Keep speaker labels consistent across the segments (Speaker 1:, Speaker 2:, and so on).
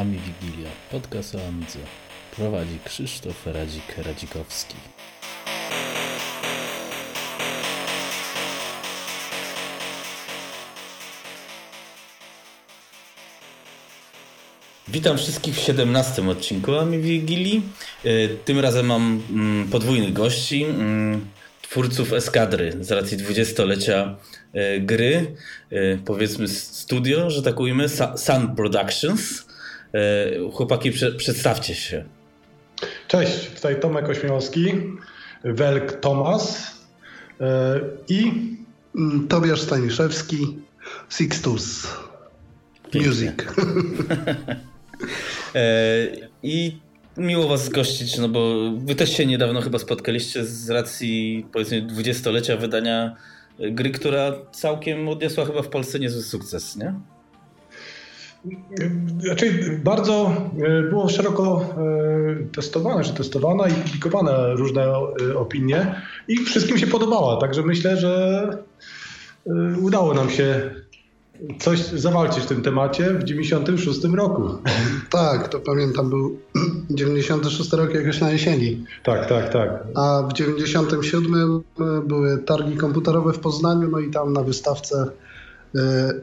Speaker 1: Ami Wigilia, podcast o Amidze. Prowadzi Krzysztof Radzik-Radzikowski. Witam wszystkich w 17 odcinku Ami Wigilii. E, tym razem mam mm, podwójnych gości, mm, twórców Eskadry z racji 20-lecia e, gry, e, powiedzmy studio, że tak ujmę, Sun Productions. Chłopaki, przedstawcie się.
Speaker 2: Cześć, tutaj Tomek Ośmiałowski, Welk Tomas i
Speaker 3: mm, Tobiasz Staniszewski, Sixtus Music.
Speaker 1: E, I miło Was gościć, no bo Wy też się niedawno chyba spotkaliście z racji powiedzmy dwudziestolecia wydania gry, która całkiem odniosła chyba w Polsce niezły sukces, nie?
Speaker 2: Znaczy bardzo e, było szeroko e, testowane, że testowana i publikowane różne opinie i wszystkim się podobała, także myślę, że udało nam się coś zawalczyć w tym temacie w 96 roku.
Speaker 3: Tak, to pamiętam, był 96 rok jakoś na jesieni.
Speaker 2: Tak, tak, tak.
Speaker 3: A w 97 e, były targi komputerowe w Poznaniu, no i tam na wystawce e,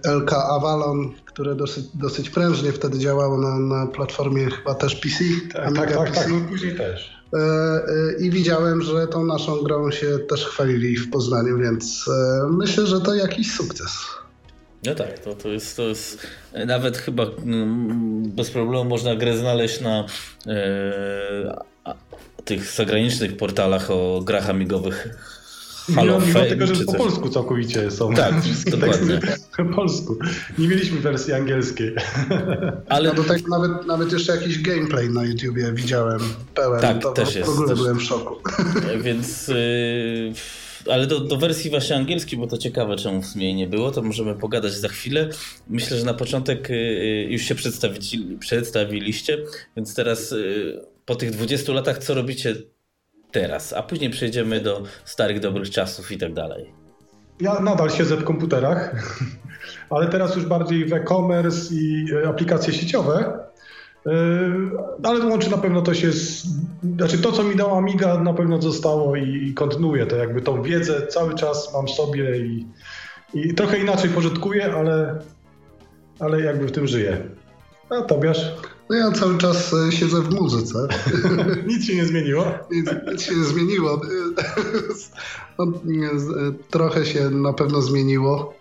Speaker 3: LK Avalon, które dosyć, dosyć prężnie wtedy działało na, na platformie chyba też PC.
Speaker 2: Tak, tak, tak, tak, no później też.
Speaker 3: E, I widziałem, że tą naszą grą się też chwalili w Poznaniu, więc myślę, że to jakiś sukces.
Speaker 1: No tak, to, to, jest, to jest nawet chyba mm, bez problemu można grę znaleźć na e, tych zagranicznych portalach o grach amigowych.
Speaker 2: Halo mimo, mimo tego, że po polsku całkowicie są.
Speaker 1: Tak, dokładnie.
Speaker 2: Po polsku. Nie mieliśmy wersji angielskiej.
Speaker 3: Ale no do tego nawet, nawet jeszcze jakiś gameplay na YouTubie widziałem pełen.
Speaker 1: Tak, to też jest.
Speaker 3: W ogóle też... byłem w szoku.
Speaker 1: Więc... Yy ale do, do wersji właśnie angielskiej, bo to ciekawe, czemu w sumie nie było, to możemy pogadać za chwilę. Myślę, że na początek y, y, już się przedstawiliście, więc teraz y, po tych 20 latach co robicie teraz, a później przejdziemy do starych, dobrych czasów i tak dalej.
Speaker 2: Ja nadal siedzę w komputerach, ale teraz już bardziej w e-commerce i aplikacje sieciowe. Yy, ale łączy na pewno to się z, znaczy to co mi dała Amiga na pewno zostało i kontynuuję to jakby tą wiedzę cały czas mam sobie i, i trochę inaczej pożytkuję, ale, ale jakby w tym żyję. A Tobiasz?
Speaker 3: No ja cały czas e, siedzę w muzyce.
Speaker 2: nic się nie zmieniło?
Speaker 3: Nic, nic się nie zmieniło. No, e, trochę się na pewno zmieniło.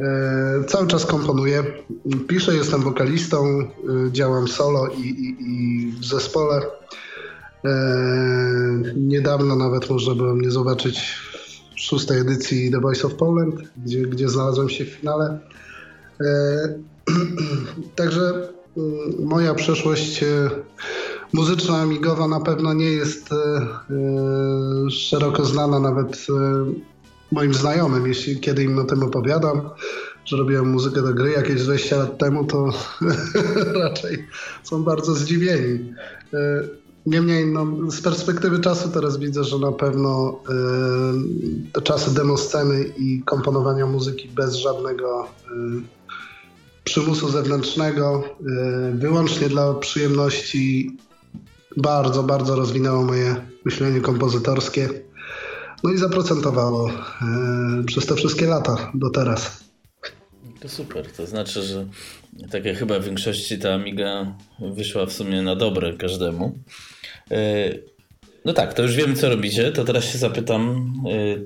Speaker 3: E, cały czas komponuję, piszę, jestem wokalistą, e, działam solo i, i, i w zespole. E, niedawno nawet można było mnie zobaczyć w szóstej edycji The Voice of Poland, gdzie, gdzie znalazłem się w finale. Także moja przeszłość muzyczna, amigowa na pewno nie jest szeroko znana nawet moim znajomym, jeśli kiedy im o tym opowiadam, że robiłem muzykę do gry jakieś 20 lat temu, to raczej są bardzo zdziwieni. E, niemniej no, z perspektywy czasu teraz widzę, że na pewno te czasy demosceny i komponowania muzyki bez żadnego przymusu zewnętrznego, y, wyłącznie dla przyjemności, bardzo, bardzo rozwinęło moje myślenie kompozytorskie no i zaprocentowało e, przez te wszystkie lata do teraz.
Speaker 1: To super, to znaczy, że tak jak chyba w większości ta Amiga wyszła w sumie na dobre każdemu. E, no tak, to już wiemy, co robicie. To teraz się zapytam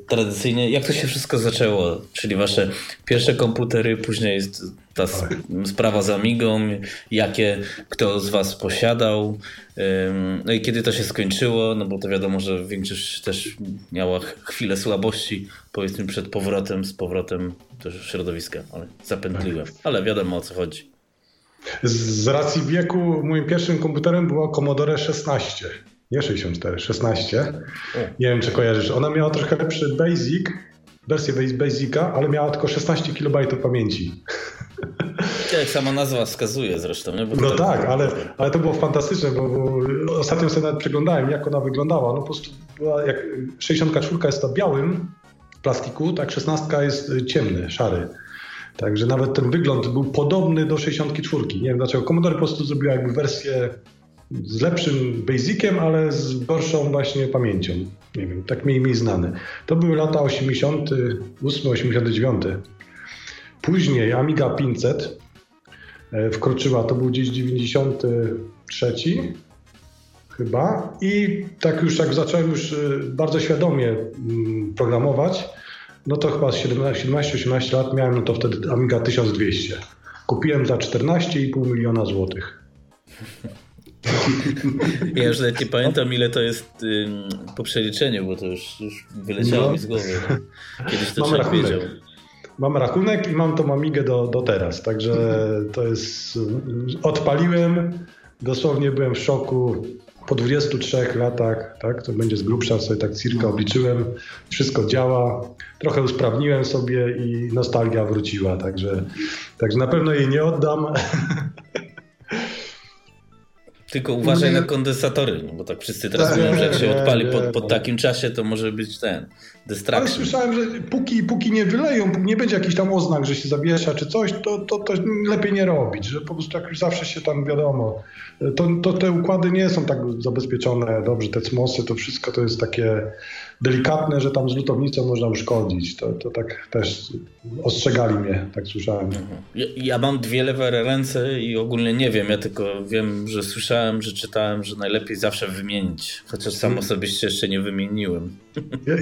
Speaker 1: tradycyjnie, jak to się wszystko zaczęło? Czyli wasze pierwsze komputery, później ta sprawa z Amigą, jakie kto z was posiadał, no i kiedy to się skończyło, no bo to wiadomo, że większość też miała chwilę słabości, powiedzmy przed powrotem, z powrotem do środowiska, ale zapętliłem, ale wiadomo o co chodzi.
Speaker 2: Z racji wieku moim pierwszym komputerem była Commodore 16 nie 64, 16. Nie wiem, czy kojarzysz. Ona miała trochę lepszy Basic, wersję Basica, ale miała tylko 16 KB pamięci.
Speaker 1: Jak sama nazwa wskazuje zresztą. Nie?
Speaker 2: no tak, ale, ale to było fantastyczne, bo, bo ostatnio sobie nawet przeglądałem, jak ona wyglądała. No po prostu była jak 64 jest to białym plastiku, tak 16 jest ciemny, szary. Także nawet ten wygląd był podobny do 64. Nie wiem dlaczego. Commodore po prostu zrobiła jakby wersję z lepszym basiciem, ale z gorszą właśnie pamięcią. Nie wiem, tak mniej mniej znane. To były lata 88, 89. Później Amiga 500 e, wkroczyła, to był gdzieś 93 chyba i tak już jak zacząłem już e, bardzo świadomie mm, programować, no to chyba 17-18 lat miałem, no to wtedy Amiga 1200. Kupiłem za 14,5 miliona złotych.
Speaker 1: Ja już nawet nie pamiętam, ile to jest po przeliczeniu, bo to już, już wyleciało no. mi z głowy. Kiedyś to mam człowiek wiedział.
Speaker 2: Mam rachunek i mam tą Amigę do, do teraz, także to jest... Odpaliłem, dosłownie byłem w szoku po 23 latach, tak, to będzie z grubsza, sobie tak cirka obliczyłem, wszystko działa, trochę usprawniłem sobie i nostalgia wróciła, także, także na pewno jej nie oddam.
Speaker 1: Tylko uważaj na kondensatory, no bo tak wszyscy teraz tak, mówią, że jak się odpali po, po takim czasie, to może być ten distraction.
Speaker 2: Ale słyszałem, że póki, póki nie wyleją, nie będzie jakiś tam oznak, że się zawiesza czy coś, to, to, to lepiej nie robić, że po prostu jak już zawsze się tam wiadomo, to, to te układy nie są tak zabezpieczone dobrze, te cmosy, to wszystko to jest takie delikatne, że tam z lutownicą można uszkodzić. To, to tak też ostrzegali mnie, tak słyszałem. Mhm.
Speaker 1: Ja, ja, mam dwie lewe ręce i ogólnie nie wiem, ja tylko wiem, że słyszałem, że czytałem, że najlepiej zawsze wymienić, chociaż sam osobiście jeszcze nie wymieniłem.
Speaker 2: Ja,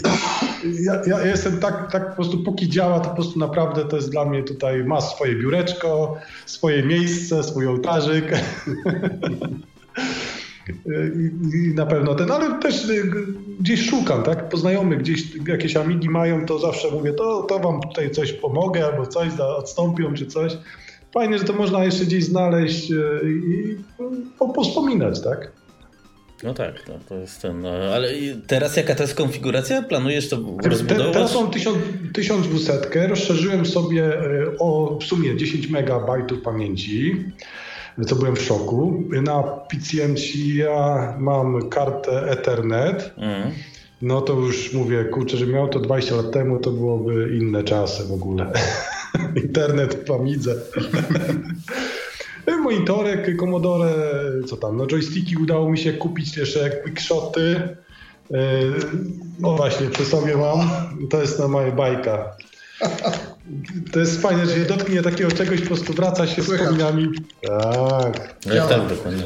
Speaker 2: ja, ja, jestem tak, tak po prostu póki działa, to po prostu naprawdę to jest dla mnie tutaj, ma swoje biureczko, swoje miejsce, swój ołtarzyk. I na pewno ten, ale też y, gdzieś szukam, tak? Poznajomy gdzieś jakieś amigi mają, to zawsze mówię, to, to wam tutaj coś pomogę, albo coś odstąpią, czy coś. Fajnie, że to można jeszcze gdzieś znaleźć y, i pospominać, tak?
Speaker 1: No tak, no, to jest ten. No, ale teraz jaka to jest konfiguracja? Planujesz to rozbudować? Te,
Speaker 2: teraz mam 1200, rozszerzyłem sobie y, o w sumie 10 MB pamięci co byłem w szoku. Na PCMC ja mam kartę Ethernet. Mm. No to już mówię, kurczę, że miał to 20 lat temu, to byłoby inne czasy w ogóle. Internet w Amidze. Monitorek, Commodore, co tam, no joysticki udało mi się kupić jeszcze quickshoty. No właśnie, przy sobie mam. To jest na moja bajka. To jest fajne, że się dotknie takiego czegoś, po prostu wraca się z wspomnieniami. Tak.
Speaker 1: No, ja tak, dokładnie.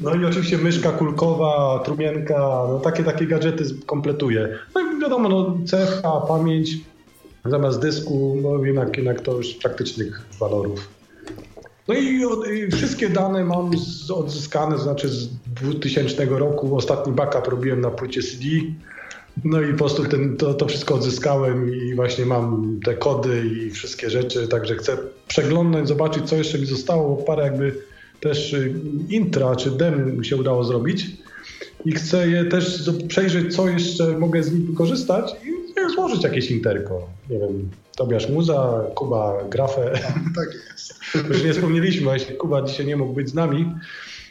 Speaker 2: No i oczywiście myszka kulkowa, trumienka, no takie takie gadżety kompletuje. No i wiadomo, no cecha, pamięć zamiast dysku, no jednak, jednak to już praktycznych walorów. No i, i wszystkie dane mam z, odzyskane, znaczy z 2000 roku. Ostatni backup robiłem na płycie CD. No i po prostu ten, to, to wszystko odzyskałem i właśnie mam te kody i wszystkie rzeczy, także chcę przeglądnąć, zobaczyć co jeszcze mi zostało, parę jakby też y, intra czy dem się udało zrobić i chcę je też przejrzeć, co jeszcze mogę z nich wykorzystać i złożyć jakieś interko. Nie wiem, Tobiasz Muza, Kuba Grafę.
Speaker 3: Tak jest.
Speaker 2: Już nie wspomnieliśmy, właśnie Kuba dzisiaj nie mógł być z nami.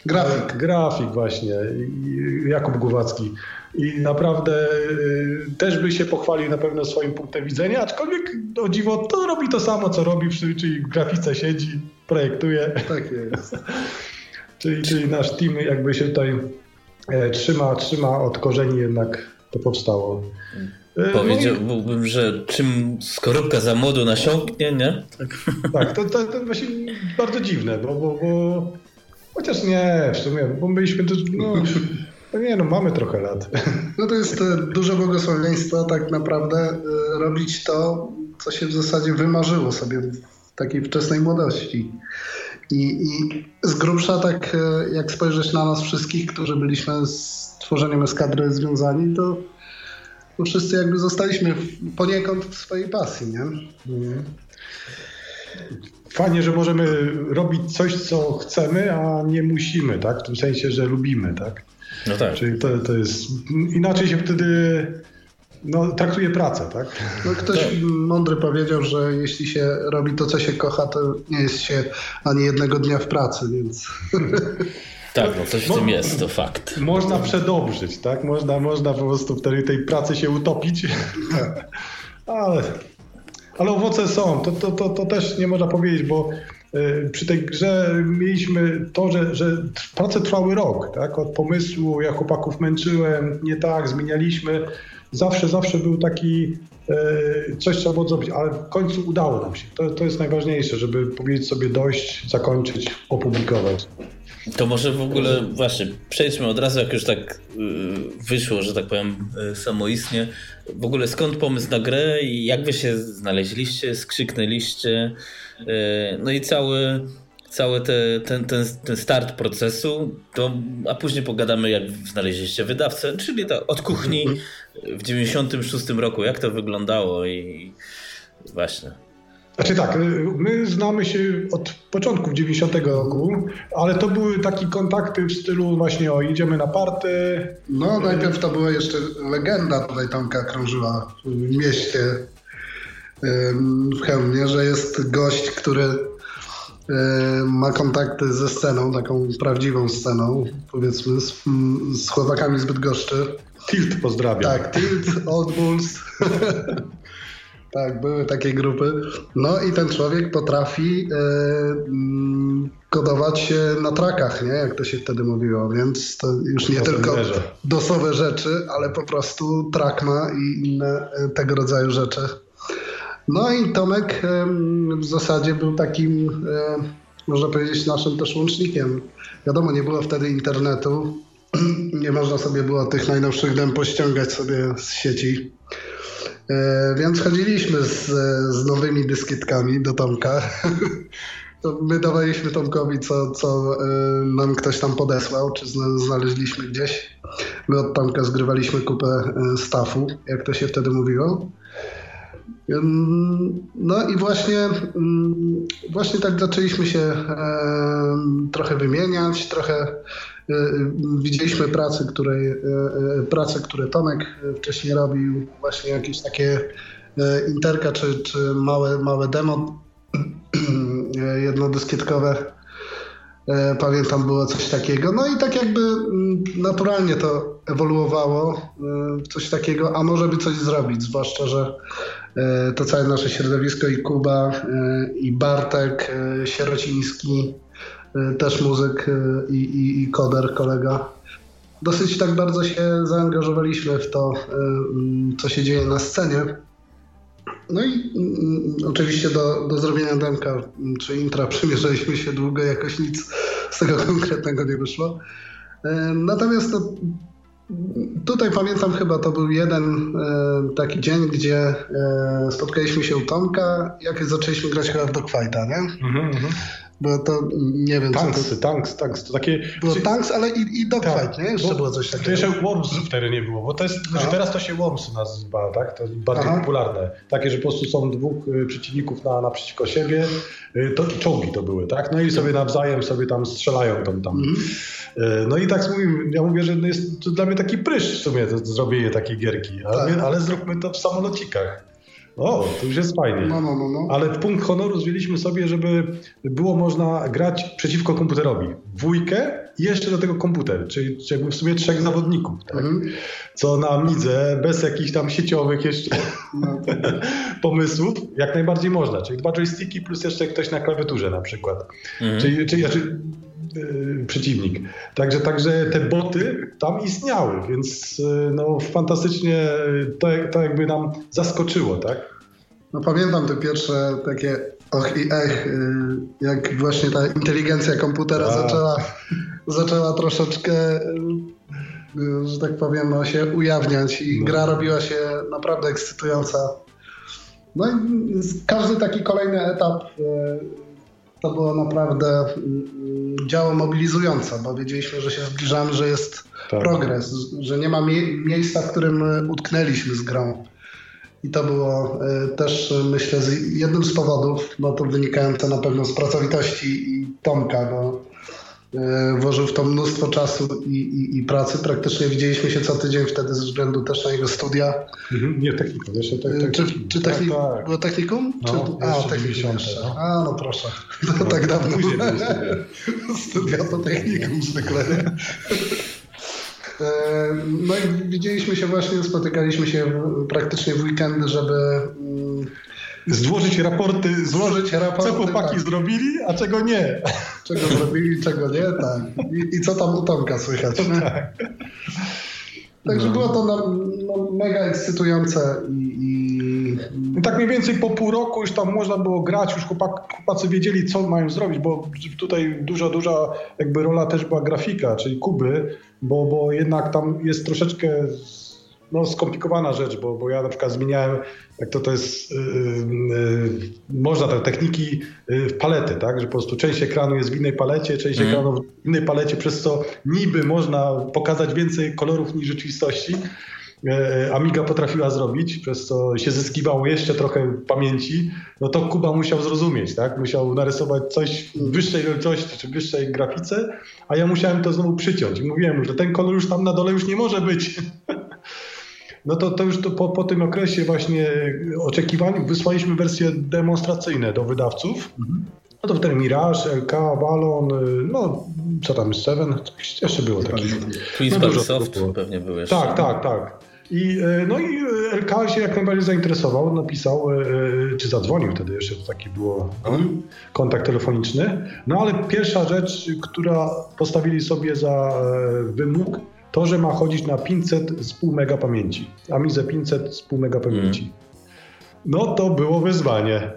Speaker 3: Grafik.
Speaker 2: Grafik właśnie, Jakub Głowacki. I naprawdę y, też by się pochwalił na pewno swoim punktem widzenia, aczkolwiek o dziwo to robi to samo, co robi, czyli w grafice siedzi, projektuje.
Speaker 3: Tak jest.
Speaker 2: czyli, czyli nasz team jakby się tutaj e, trzyma, trzyma od korzeni jednak to powstało.
Speaker 1: E, Powiedziałbym, no i... że czym skorupka za młodu nasiąknie, nie?
Speaker 2: Tak, tak to, to, to właśnie bardzo dziwne, bo, bo, bo chociaż nie, w sumie, bo byliśmy no, no nie, no mamy trochę lat.
Speaker 3: No to jest e, duże błogosławieństwo tak naprawdę e, robić to, co się w zasadzie wymarzyło sobie w takiej wczesnej młodości. I, i z grubsza tak e, jak spojrzeć na nas wszystkich, którzy byliśmy z tworzeniem eskadry związani, to, wszyscy jakby zostaliśmy poniekąd w swojej pasji, nie? Mhm.
Speaker 2: Fajnie, że możemy robić coś, co chcemy, a nie musimy, tak? W tym sensie, że lubimy, tak?
Speaker 1: No tak.
Speaker 2: Czyli to, to jest. Inaczej się wtedy no, traktuje pracę, tak?
Speaker 3: No, ktoś tak. mądry powiedział, że jeśli się robi to, co się kocha, to nie jest się ani jednego dnia w pracy, więc.
Speaker 1: Tak, no coś w tym jest, to fakt.
Speaker 2: Można przedobrzyć, tak? Można, można po prostu wtedy tej pracy się utopić. Tak. Ale ale owoce są. To, to, to, to też nie można powiedzieć, bo y, przy tej grze mieliśmy to, że, że prace trwały rok, tak? Od pomysłu, ja chłopaków męczyłem, nie tak, zmienialiśmy. Zawsze, zawsze był taki y, coś trzeba było zrobić, ale w końcu udało nam się. To, to jest najważniejsze, żeby powiedzieć sobie dość, zakończyć, opublikować.
Speaker 1: To może w ogóle właśnie przejdźmy od razu, jak już tak y, wyszło, że tak powiem, y, samoistnie. W ogóle skąd pomysł na grę i jak wy się znaleźliście, skrzyknęliście? Y, no i cały, cały te, ten, ten, ten start procesu, to, a później pogadamy, jak znaleźliście wydawcę, czyli to od kuchni w 96 roku, jak to wyglądało i właśnie.
Speaker 2: Znaczy tak, my znamy się od początku 90 roku, ale to były takie kontakty w stylu właśnie o idziemy na party.
Speaker 3: No najpierw to była jeszcze legenda tutaj Tomka krążyła w mieście w Chełmie, że jest gość, który ma kontakty ze sceną, taką prawdziwą sceną, powiedzmy, z, z chłopakami z Bydgoszczy.
Speaker 2: Tilt pozdrawiam.
Speaker 3: Tak, Tilt, Old Bulls. Tak, były takie grupy. No i ten człowiek potrafi mm, kodować się na trakach, nie? Jak to się wtedy mówiło, więc to już nie tylko dosowe rzeczy, ale po prostu trak ma i inne e, tego rodzaju rzeczy. No i Tomek e, w zasadzie był takim, można powiedzieć, naszym też łącznikiem. Wiadomo, nie było wtedy internetu, nie można sobie było tych najnowszych dem pościągać sobie z sieci. E, więc chodziliśmy z, z nowymi dyskietkami do Tomka. My dawaliśmy Tomkowi, co, co e, nam ktoś tam podesłał, czy znaleźliśmy gdzieś. My od Tomka zgrywaliśmy kupę e, stafu, jak to się wtedy mówiło. No i właśnie, mm, właśnie tak zaczęliśmy się trochę wymieniać, trochę widzieliśmy prace, które, prace, które Tomek wcześniej robił, właśnie jakieś takie e, interka czy, czy małe, małe demo jednodyskietkowe. E, pamiętam było coś takiego. No i tak jakby mm, naturalnie to ewoluowało w coś takiego, a może by coś zrobić, zwłaszcza, że to całe nasze środowisko i Kuba, i Bartek Sierociński, też muzyk y, i, i, i koder, kolega. Dosyć tak bardzo się zaangażowaliśmy w to, mm, co się dzieje na scenie. No i oczywiście do, do zrobienia demka czy intra przymierzaliśmy się długo, jakoś nic z tego konkretnego nie wyszło. Natomiast to, tutaj pamiętam chyba to był jeden taki dzień, gdzie spotkaliśmy się u Tomka, jak zaczęliśmy grać chyba w Dogfighta, nie? Mm -hmm. Bo to nie wiem,
Speaker 2: tanks,
Speaker 3: co to...
Speaker 2: Tanks, tanks, to takie...
Speaker 3: Było tanks, ale i, i dogfight, tak, nie? Jeszcze było coś takiego.
Speaker 2: To jeszcze Worms wtedy nie było, bo to jest, znaczy teraz to się Worms nazywa, tak? To jest bardziej Aha. popularne. Takie, że po prostu są dwóch y, przeciwników na, naprzeciwko siebie, y, to czołgi to były, tak? No i sobie nawzajem sobie tam strzelają tam. tam. Mm. No i tak mówimy, ja mówię, że jest to dla mnie taki prysz w sumie to zrobienie takiej gierki, ale, tak. ale zróbmy to w samolocikach. O, to już jest fajnie. No, no, no, no. Ale punkt honoru zwiegliśmy sobie, żeby było można grać przeciwko komputerowi. Dwójkę i jeszcze do tego komputer, czyli, czyli jakby w sumie trzech zawodników. Tak? Mhm. Co na Amidze, bez jakichś tam sieciowych jeszcze no, pomysłów, jak najbardziej można. Czyli dwa joysticki plus jeszcze ktoś na klawiaturze na przykład. Mhm. Czyli, czyli znaczy, yy, przeciwnik. Także, także te boty tam istniały, więc yy, no, fantastycznie to, to jakby nam zaskoczyło, tak?
Speaker 3: No pamiętam te pierwsze takie och i ech, y, jak właśnie ta inteligencja komputera zaczęła, zaczęła troszeczkę, y, że tak powiem, no, się ujawniać i no. gra robiła się naprawdę ekscytująca. No i każdy taki kolejny etap y, to było naprawdę działo mobilizujące, bo wiedzieliśmy, że się zbliżamy, że jest tak. progres, że nie ma mie miejsca, w którym utknęliśmy z grą. I to było też, myślę, jednym z powodów, bo to wynikające na pewno z pracowitości i Tomka, bo włożył w to mnóstwo czasu i, i, i, pracy. Praktycznie widzieliśmy się co tydzień wtedy ze względu też na jego studia.
Speaker 2: Mhm, nie technikum, jeszcze te,
Speaker 3: Czy, czy technik, tak, tak. było technikum?
Speaker 2: No, czy, a, technikum
Speaker 3: jeszcze. No. A, no proszę. To tak dawno. Studia to technikum zwykle. E, no i widzieliśmy się właśnie, spotykaliśmy się praktycznie w weekendy, żeby
Speaker 2: złożyć raporty,
Speaker 3: złożyć raporty,
Speaker 2: co chłopaki tak. zrobili, a czego nie.
Speaker 3: Czego zrobili, czego nie, tak. I, i co tam u Tomka słychać. Tak. Także no. było to no, no, mega ekscytujące i,
Speaker 2: i... Tak mniej więcej po pół roku już tam można było grać, już chłopacy wiedzieli, co mają zrobić, bo tutaj duża, duża jakby rola też była grafika, czyli Kuby, bo, bo jednak tam jest troszeczkę no, skomplikowana rzecz, bo, bo ja na przykład zmieniałem, jak to to jest, yy, yy, można te techniki yy, palety, tak, że po prostu część ekranu jest w innej palecie, część mm. ekranu w innej palecie, przez co niby można pokazać więcej kolorów niż rzeczywistości. E, Amiga potrafiła zrobić, przez co się zyskiwało jeszcze trochę pamięci, no to Kuba musiał zrozumieć, tak? Musiał narysować coś w wyższej wielkości czy wyższej grafice, a ja musiałem to znowu przyciąć. Mówiłem, że ten kolor już tam na dole już nie może być. No to, to już to po, po tym okresie właśnie oczekiwań wysłaliśmy wersje demonstracyjne do wydawców. Mhm. No to wtedy Mirage, LK, Balon, no co tam, Seven, coś jeszcze było takich.
Speaker 1: Twist no, Soft pewnie były jeszcze.
Speaker 2: Tak, tak, tak. I, e, no i e, LK się jak najbardziej zainteresował, napisał, e, czy zadzwonił wtedy jeszcze, to taki było mhm. kontakt telefoniczny. No ale pierwsza rzecz, która postawili sobie za wymóg, to, że ma chodzić na 500 z pół mega pamięci. Amize 500 z pół mega pamięci. Mm. No to było wyzwanie,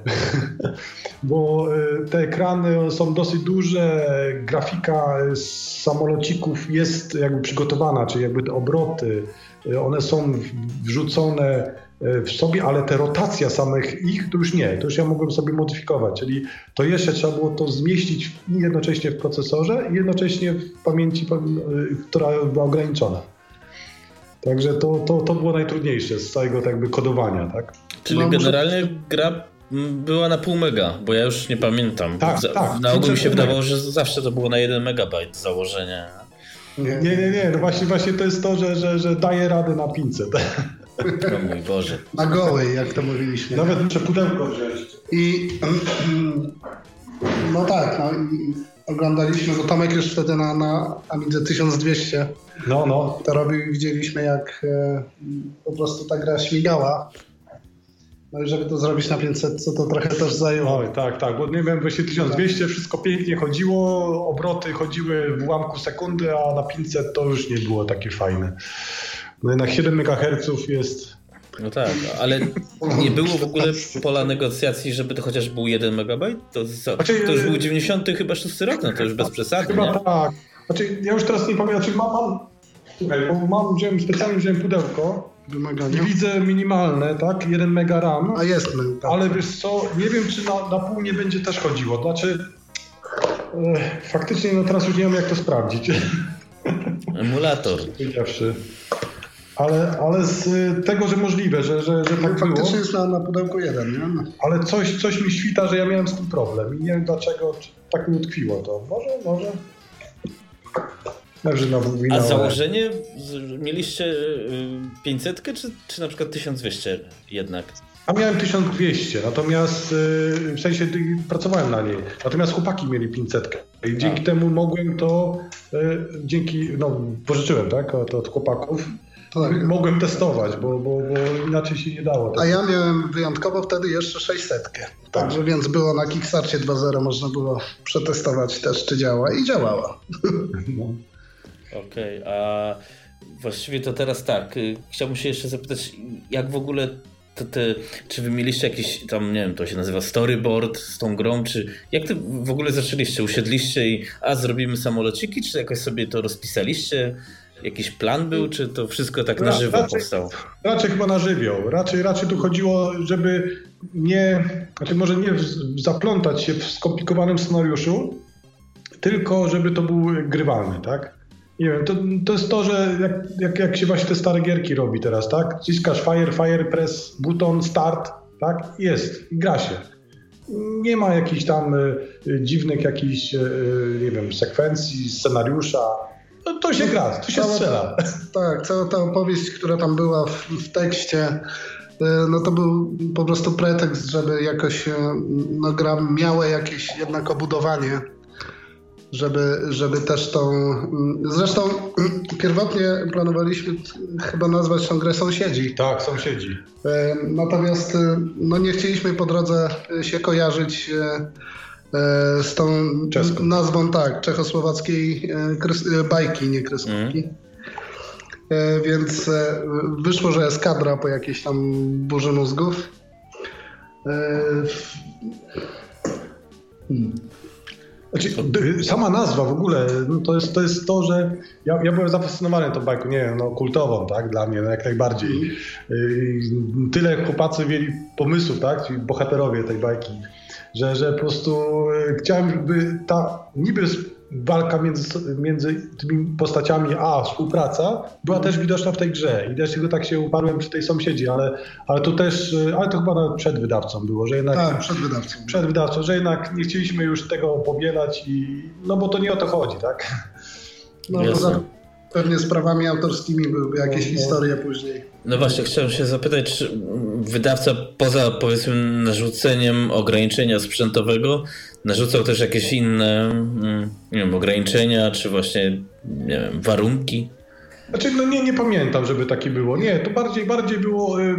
Speaker 2: bo e, te ekrany są dosyć duże, grafika z samolocików jest jakby przygotowana, czyli jakby te obroty, e, one są wrzucone w sobie, ale te rotacja samych ich to już nie, to już ja mogłem sobie modyfikować, czyli to jeszcze trzeba było to zmieścić jednocześnie w procesorze i jednocześnie w pamięci, e, która była ograniczona. Także to, to, to było najtrudniejsze z całego tak jakby kodowania, tak?
Speaker 1: Czyli no, generalnie może... gra była na pół mega, bo ja już nie pamiętam.
Speaker 2: Tak, tak.
Speaker 1: Na ogół mi się wydawało, że zawsze to było na jeden megabajt założenie.
Speaker 2: Nie, nie, nie, nie. No właśnie, właśnie to jest to, że, że, że daje radę na 500.
Speaker 1: O mój Boże.
Speaker 3: Na gołej, jak to mówiliśmy.
Speaker 2: Nawet muszę pudełko wziąć.
Speaker 3: I no tak, no, oglądaliśmy, bo Tomek już wtedy na, na Amidze 1200
Speaker 2: no, no.
Speaker 3: to robił i widzieliśmy jak e, po prostu ta gra śmigała. No i żeby to zrobić na 500, co to trochę też zajęło.
Speaker 2: Oj, tak, tak, bo nie wiem, właśnie 1200 wszystko pięknie chodziło, obroty chodziły w ułamku sekundy, a na 500 to już nie było takie fajne. No jednak 7 MHz jest.
Speaker 1: No tak, ale nie było w ogóle pola negocjacji, żeby to chociaż był 1 MB? To, znaczy, to już był 90 chyba 6 rok, no to już bez przesady.
Speaker 2: Chyba
Speaker 1: nie?
Speaker 2: tak. Znaczy, ja już teraz nie pamiętam, znaczy mam, mam, słuchaj, bo mam, wziąłem, specjalnie wziąłem pudełko i widzę minimalne, tak? 1 mega RAM.
Speaker 3: A jest,
Speaker 2: tak. Ale wiesz co, nie wiem, czy na, na pół nie będzie też chodziło. Znaczy, e, faktycznie, no teraz już nie wiem, jak to sprawdzić.
Speaker 1: Emulator.
Speaker 2: Powiedziawszy. Ale, ale z tego, że możliwe, że, że, że tak
Speaker 3: Faktycznie było, jest na, na pudełku jeden, nie?
Speaker 2: Ale coś, coś mi świta, że ja miałem z tym problem i nie wiem dlaczego tak mi utkwiło to. Może, może...
Speaker 1: Na A założenie mieliście 500 y, czy, czy na przykład 1200 jednak?
Speaker 2: A miałem 1200, natomiast y, w sensie pracowałem na niej. Natomiast chłopaki mieli 500. I dzięki A. temu mogłem to, y, dzięki, no pożyczyłem, tak, od, od chłopaków tak. Mogłem testować, bo, bo, bo, inaczej się nie dało.
Speaker 3: A ja miałem wyjątkowo wtedy jeszcze 600. Tak. Także więc było na Kickstarcie 2.0, można było przetestować też, czy działa i działała. No.
Speaker 1: Okej, okay, a właściwie to teraz tak. Y, chciałbym się jeszcze zapytać, jak w ogóle to te, czy wy mieliście jakiś tam, nie wiem, to się nazywa storyboard z tą grą, czy jak to w ogóle zaczęliście? Usiedliście i a zrobimy samolociki, czy jakoś sobie to rozpisaliście? Jakiś plan był, czy to wszystko tak na żywo raczej, powstało?
Speaker 2: Raczej chyba na żywioł. Raczej, raczej tu chodziło, żeby nie, znaczy może nie zaplątać się w skomplikowanym scenariuszu, tylko żeby to był grywalny, tak? Nie wiem, to, to jest to, że jak, jak, jak się właśnie te stare gierki robi teraz, tak? Ciskasz fire, fire, press, buton, start, tak? Jest, gra się. Nie ma jakichś tam y, dziwnych jakichś, y, nie wiem, sekwencji, scenariusza, no, to się gra, to się cała, strzela.
Speaker 3: Tak, cała ta opowieść, która tam była w, w tekście, e, no to był po prostu pretekst, żeby jakoś no, gra miała jakieś jednak obudowanie. Żeby, żeby też tą... Zresztą pierwotnie planowaliśmy chyba nazwać tą grę Sąsiedzi.
Speaker 2: Tak, Sąsiedzi.
Speaker 3: E, natomiast e, no nie chcieliśmy po drodze się kojarzyć e, z tą Czeską. nazwą tak, czechosłowackiej bajki, nie kreskówki. Mm. Więc wyszło, że jest kadra po jakiejś tam burzy mózgów.
Speaker 2: Hmm. Znaczy, sama nazwa w ogóle, no to, jest, to jest to, że ja, ja byłem zafascynowany tą bajką, nie wiem, no kultową, tak, dla mnie, no jak najbardziej. Mm. Tyle chłopacy mieli pomysłów, tak, ci bohaterowie tej bajki, że, że po prostu y, chciałem, żeby ta niby walka między, między tymi postaciami, a współpraca była też widoczna w tej grze. I też tylko tak się uparłem przy tej sąsiedzi, ale, ale to też, ale to chyba nawet przed wydawcą było, że jednak...
Speaker 3: Tak, przed wydawcą.
Speaker 2: Przed wydawcą, że jednak nie chcieliśmy już tego powielać i no bo to nie o to chodzi, tak?
Speaker 3: No, poza, pewnie z prawami autorskimi byłyby jakieś no, no. historie później.
Speaker 1: No właśnie, chciałem się zapytać, czy wydawca poza powiedzmy narzuceniem ograniczenia sprzętowego narzucał też jakieś inne mm, nie wiem, ograniczenia, czy właśnie nie wiem, warunki?
Speaker 2: Znaczy, no nie, nie pamiętam, żeby takie było. Nie, to bardziej, bardziej było y,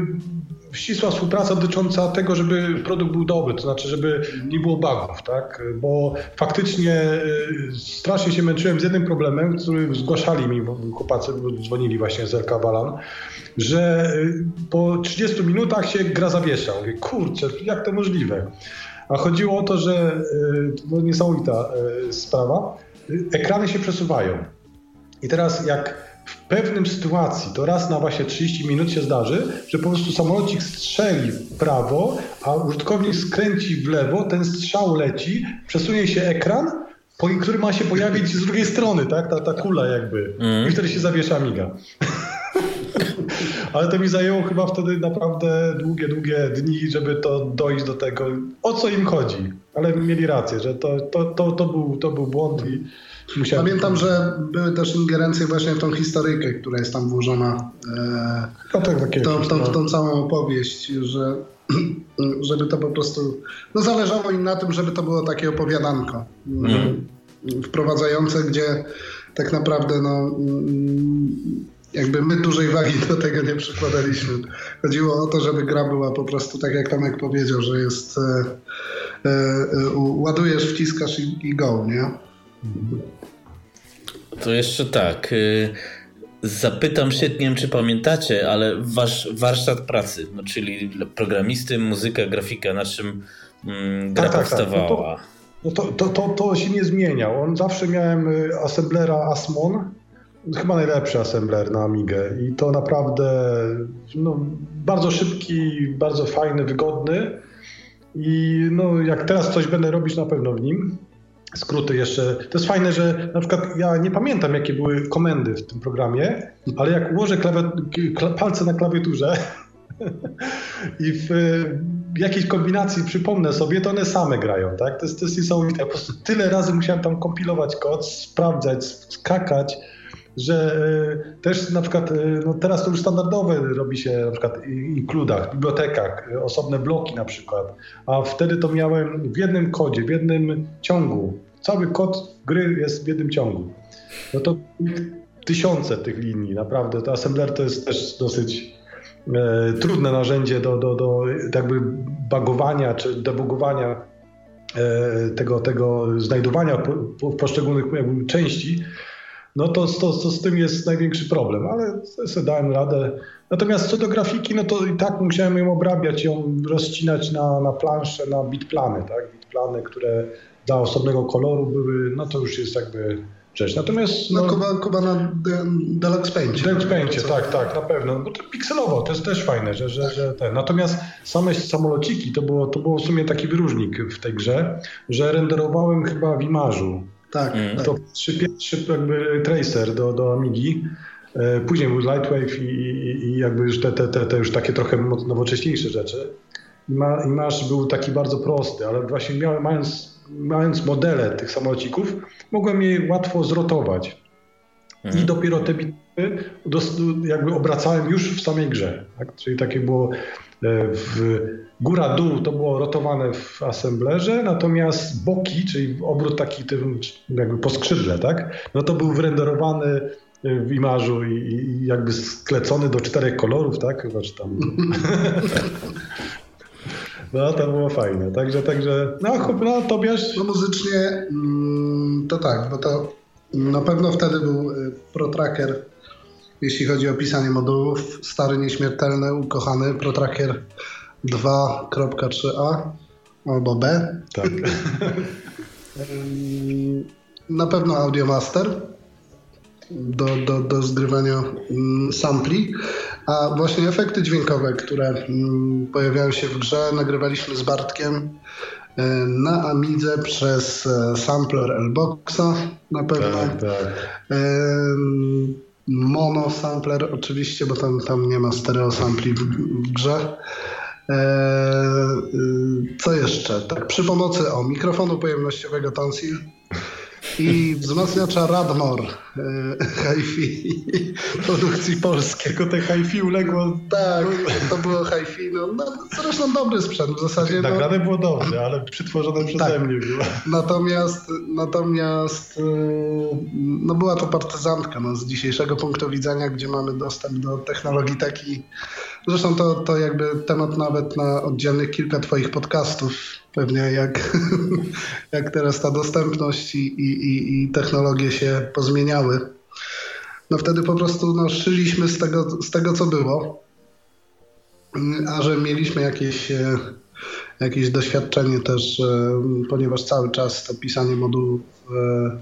Speaker 2: ścisła współpraca dotycząca tego, żeby produkt był dobry, to znaczy, żeby nie było bugów, tak? Bo faktycznie y, strasznie się męczyłem z jednym problemem, który zgłaszali mi chłopacy, dzwonili właśnie z LK Balan, że y, po 30 minutach się gra zawiesza. Mówię, kurczę, jak to możliwe? A chodziło o to, że to y, niesamowita sprawa, ekrany się przesuwają. I teraz jak w pewnym sytuacji, to raz na właśnie 30 minut się zdarzy, że po prostu samolocik strzeli w prawo, a użytkownik skręci w lewo, ten strzał leci, przesunie się ekran, po którym ma się pojawić z drugiej strony, tak? Ta, ta kula jakby. Mm. I wtedy się zawiesza miga. Ale to mi zajęło chyba wtedy naprawdę długie, długie dni, żeby to dojść do tego, o co im chodzi. Ale mieli rację, że to, to, to, to, był, to był błąd i
Speaker 3: Musiałem... Pamiętam, że były też ingerencje właśnie w tą historyjkę, która jest tam włożona. E,
Speaker 2: no tak, takie
Speaker 3: tą, tą, tą całą opowieść, że żeby to po prostu. No zależało im na tym, żeby to było takie opowiadanko. Mm. Wprowadzające, gdzie tak naprawdę no, jakby my dużej wagi do tego nie przykładaliśmy. Chodziło o to, żeby gra była po prostu tak jak Tomek powiedział, że jest e, e, e ładujesz, wciskasz i, i go, nie?
Speaker 1: To jeszcze tak. Y, zapytam się, nie wiem czy pamiętacie, ale wasz warsztat pracy, no, czyli programisty, muzyka, grafika, na czym mm, gra tak, powstawała. Tak, tak.
Speaker 2: No to, no to, to, to, się nie zmieniał. On zawsze miałem y, assemblera Asmon, chyba najlepszy assembler na Amigę i to naprawdę no, bardzo szybki, bardzo fajny, wygodny i no, jak teraz coś będę robić na pewno w nim, skróty jeszcze. To jest fajne, że na przykład ja nie pamiętam, jakie były komendy w tym programie, ale jak ułożę palce na klawiaturze i w jakiejś kombinacji przypomnę sobie, to one same grają, tak? To jest, to jest niesamowite. Po prostu tyle razy musiałem tam kompilować kod, sprawdzać, skakać, że e, też na przykład, e, no teraz to już standardowe robi się na przykład w inkludach, bibliotekach, e, osobne bloki na przykład, a wtedy to miałem w jednym kodzie, w jednym ciągu. Cały kod gry jest w jednym ciągu. No to tysiące tych linii, naprawdę. To assembler to jest też dosyć e, trudne narzędzie do, do, do jakby bagowania czy debugowania e, tego, tego znajdowania po, po, poszczególnych jakby części no to, to, to z tym jest największy problem, ale sobie dałem radę. Natomiast co do grafiki, no to i tak musiałem ją obrabiać, ją rozcinać na, na planszę, na bitplany, tak? Bitplany, które dla osobnego koloru były, no to już jest jakby rzecz.
Speaker 3: Natomiast... No, no Kuba, Kuba na Deluxe Paintie.
Speaker 2: Deluxe Paintie, tak, tak, na pewno. Bo to pikselowo, to jest też fajne, że, że, że ten. Natomiast same samolociki, to było, to było w sumie taki wyróżnik w tej grze, że renderowałem chyba w imarzu.
Speaker 3: Tak, mm.
Speaker 2: To pierwszy, pierwszy jakby tracer do, do Amigi. E, później był Lightwave i, i, i jakby już te, te, te, te, już takie trochę nowocześniejsze rzeczy. I, ma, I masz był taki bardzo prosty, ale właśnie miałem, mając, mając modele tych samolocików, mogłem je łatwo zrotować. Mhm. I dopiero te bitwy jakby obracałem już w samej grze. Tak? Czyli takie było w góra-dół to było rotowane w assemblerze, natomiast boki, czyli obrót taki tym jakby po skrzydle, tak? No to był wrenderowany w imażu i, i jakby sklecony do czterech kolorów, tak? Chyba, czy tam... No, to było fajne. Także, także, no, chłop, no, Tobiasz...
Speaker 3: No muzycznie mm, to tak, bo to na pewno wtedy był y, ProTracker, jeśli chodzi o pisanie modułów. Stary, nieśmiertelny, ukochany ProTracker 2.3a albo B.
Speaker 2: Tak.
Speaker 3: na pewno Audiomaster do, do, do zgrywania mm, sampli, a właśnie efekty dźwiękowe, które mm, pojawiają się w grze, nagrywaliśmy z Bartkiem e, na Amidze przez e, sampler Lboxa na pewno.
Speaker 2: Tak, tak.
Speaker 3: Mono sampler oczywiście, bo tam, tam nie ma stereo sampli w, grze. E, y, co jeszcze? Tak, przy pomocy o mikrofonu pojemnościowego Tonsil i wzmacniacza Radmor e, hi-fi produkcji polskiej.
Speaker 2: Tylko te hi-fi uległo...
Speaker 3: Tak, to było hi-fi. No, no, zresztą dobry sprzęt w zasadzie.
Speaker 2: No. Nagrane było dobrze, ale przytworzone przeze tak. mnie było.
Speaker 3: Natomiast, natomiast e, no była to partyzantka no, z dzisiejszego punktu widzenia, gdzie mamy dostęp do technologii takiej Zresztą to, to jakby temat nawet na oddzielnych kilka Twoich podcastów, pewnie jak, jak teraz ta dostępność i, i, i technologie się pozmieniały. No wtedy po prostu no, szyliśmy z tego, z tego, co było. A że mieliśmy jakieś, e, jakieś doświadczenie też, e, ponieważ cały czas to pisanie modułów, e,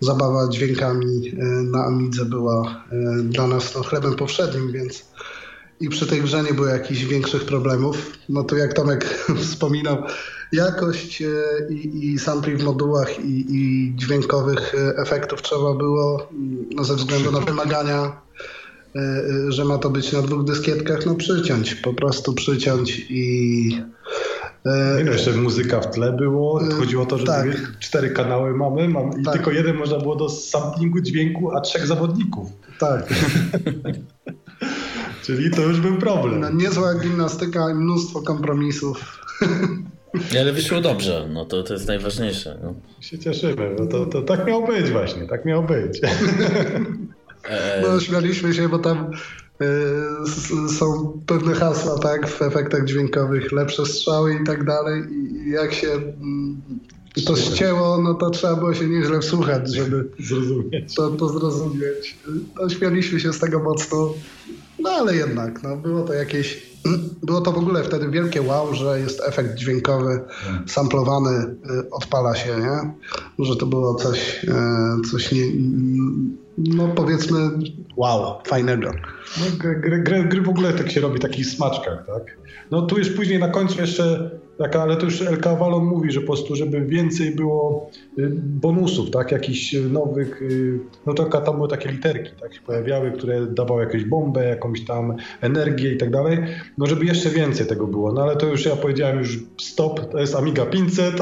Speaker 3: zabawa dźwiękami na Amidze była dla nas no, chlebem powszednim, więc i przy tej grze nie było jakichś większych problemów. No to jak Tomek wspominał, jakość e, i, i sampli w modułach i, i, dźwiękowych e, efektów trzeba było mm, no ze względu na wymagania, e, że ma to być na dwóch dyskietkach, no przyciąć, po prostu przyciąć i...
Speaker 2: Nie no, jeszcze muzyka w tle było. Chodziło o to, że tak. cztery kanały mamy mam, i tak. tylko jeden można było do samplingu dźwięku, a trzech zawodników.
Speaker 3: Tak.
Speaker 2: Czyli to już był problem. No,
Speaker 3: niezła gimnastyka i mnóstwo kompromisów.
Speaker 1: Ale wyszło dobrze, no to, to jest najważniejsze. No.
Speaker 2: Się cieszymy, bo to, to tak miało być właśnie, tak miało być.
Speaker 3: No śmialiśmy się, bo tam y, są pewne hasła, tak, w efektach dźwiękowych, lepsze strzały i tak dalej i jak się y, to ścięło, no to trzeba było się nieźle wsłuchać, żeby
Speaker 2: zrozumieć.
Speaker 3: To, to zrozumieć. No, śmialiśmy się z tego mocno. No ale jednak, no, było to jakieś. Było to w ogóle wtedy wielkie wow, że jest efekt dźwiękowy, samplowany, y, odpala się, nie? Że to było coś, e, coś nie, no powiedzmy, wow, fajnego.
Speaker 2: No, gry, gry, gry w ogóle tak się robi w takich smaczkach, tak? No tu już później na końcu jeszcze taka, ale to już El Cavalon mówi, że po prostu, żeby więcej było y, bonusów, tak, jakichś nowych, y, no to tam były takie literki, tak, się pojawiały, które dawały jakąś bombę, jakąś tam energię i tak dalej, no żeby jeszcze więcej tego było, no ale to już ja powiedziałem już stop, to jest Amiga 500,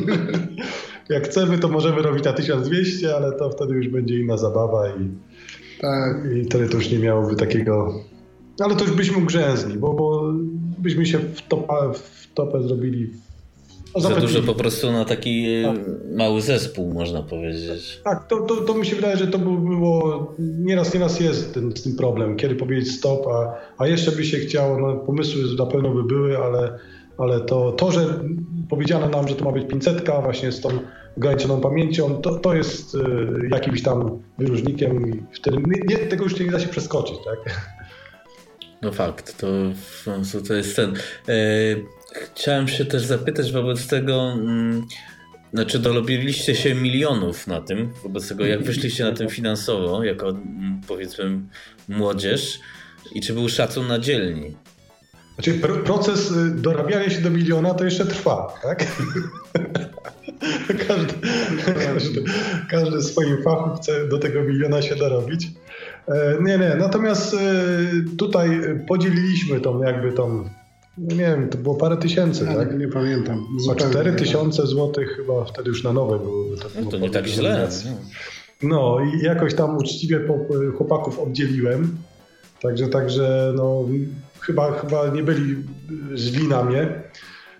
Speaker 2: jak chcemy, to możemy robić na 1200, ale to wtedy już będzie inna zabawa i, tak. i wtedy to już nie miałoby takiego ale to już byśmy grzęzni, bo, bo byśmy się w, topa, w topę zrobili.
Speaker 1: No, Za dużo po prostu na taki tak. mały zespół, można powiedzieć.
Speaker 2: Tak, to, to, to mi się wydaje, że to było, nieraz, nieraz jest ten, ten problem, kiedy powiedzieć stop, a, a jeszcze by się chciało, no, pomysły na pewno by były, ale, ale to, to, że powiedziano nam, że to ma być 500 właśnie z tą ograniczoną pamięcią, to, to jest y, jakimś tam wyróżnikiem i wtedy nie, tego już nie da się przeskoczyć, tak?
Speaker 1: No fakt, to, to jest ten. E, chciałem się też zapytać wobec tego, mm, znaczy dorobiliście się milionów na tym, wobec tego jak wyszliście na tym finansowo, jako mm, powiedzmy młodzież i czy był szacun na dzielni?
Speaker 2: Znaczy proces y, dorabiania się do miliona to jeszcze trwa, tak? każdy, każdy, każdy w swoim fachu chce do tego miliona się dorobić. E, nie, nie. Natomiast e, tutaj podzieliliśmy tą jakby tą, nie wiem, to było parę tysięcy, ja tak?
Speaker 3: Nie pamiętam.
Speaker 2: A 4 tysiące złotych chyba wtedy już na nowe były.
Speaker 1: To, no to nie tak źle.
Speaker 2: No i jakoś tam uczciwie chłopaków oddzieliłem. Także, także no, chyba, chyba nie byli źli na mnie.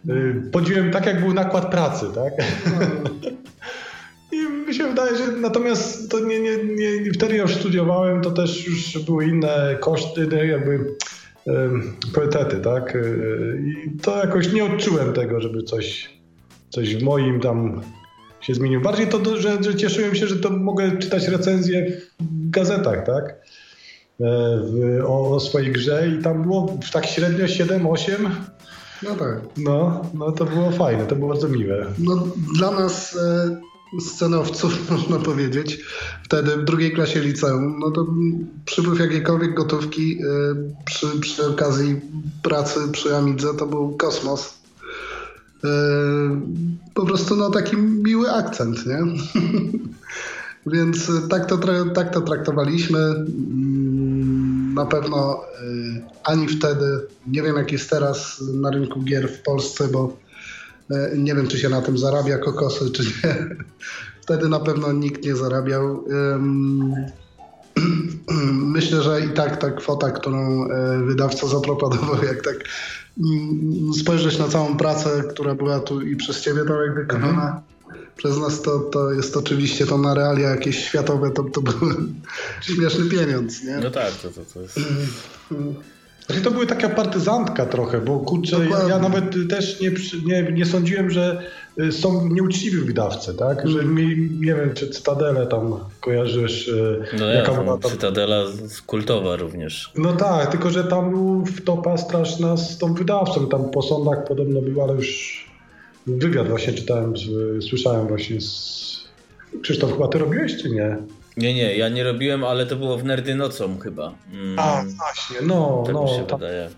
Speaker 2: Y, podziwiłem tak, jak był nakład pracy, tak? I mi się wydaje, że natomiast to nie, nie, nie, wtedy już studiowałem, to też już były inne koszty, no jakby priorytety, tak? Y, I to jakoś nie odczułem tego, żeby coś, coś w moim tam się zmieniło. Bardziej to, że, że cieszyłem się, że to mogę czytać recenzje w gazetach, tak? E, w, o, o, swojej grze i tam było tak średnio 7-8.
Speaker 3: No tak.
Speaker 2: No, no to było fajne, to było bardzo miłe.
Speaker 3: No, dla nas e, scenowców, można powiedzieć, wtedy w drugiej klasie liceum, no to przypływ jakiejkolwiek gotówki e, przy, przy okazji pracy przy Amidze to był kosmos. E, po prostu no taki miły akcent, nie? Więc tak to, tak to traktowaliśmy. Mm, na pewno ani wtedy, nie wiem jak jest teraz na rynku gier w Polsce, bo nie wiem czy się na tym zarabia kokosy, czy nie. Wtedy na pewno nikt nie zarabiał. Myślę, że i tak ta kwota, którą wydawca zaproponował, jak tak Mm, spojrzeć na całą pracę, która była tu i przez ciebie Tomek wykonana, mhm. przez nas to, to jest oczywiście to na realia jakieś światowe, to, to był śmieszny pieniądz, nie?
Speaker 1: No tak, to, to, to jest...
Speaker 2: Znaczy to były taka partyzantka trochę, bo kurczę, ja, ja, nawet też nie, nie, nie sądziłem, że y, są nieuczciwi wydawcy, tak? Że mm. mi, nie wiem, czy Cytadelę tam kojarzysz. Y,
Speaker 1: no jaka ja, była tam... Cytadela kultowa również.
Speaker 2: No tak, tylko że tam był wtopa straszna z tą wydawcą. Tam po sądach podobno był, ale już wywiad właśnie czytałem, słyszałem właśnie z... Krzysztof, chyba ty robiłeś, czy nie?
Speaker 1: Nie, nie, ja nie robiłem, ale to było w Nerdy nocą chyba.
Speaker 2: Mm. A, właśnie, no,
Speaker 1: tak
Speaker 2: no.
Speaker 1: Mi się tam... wydaje.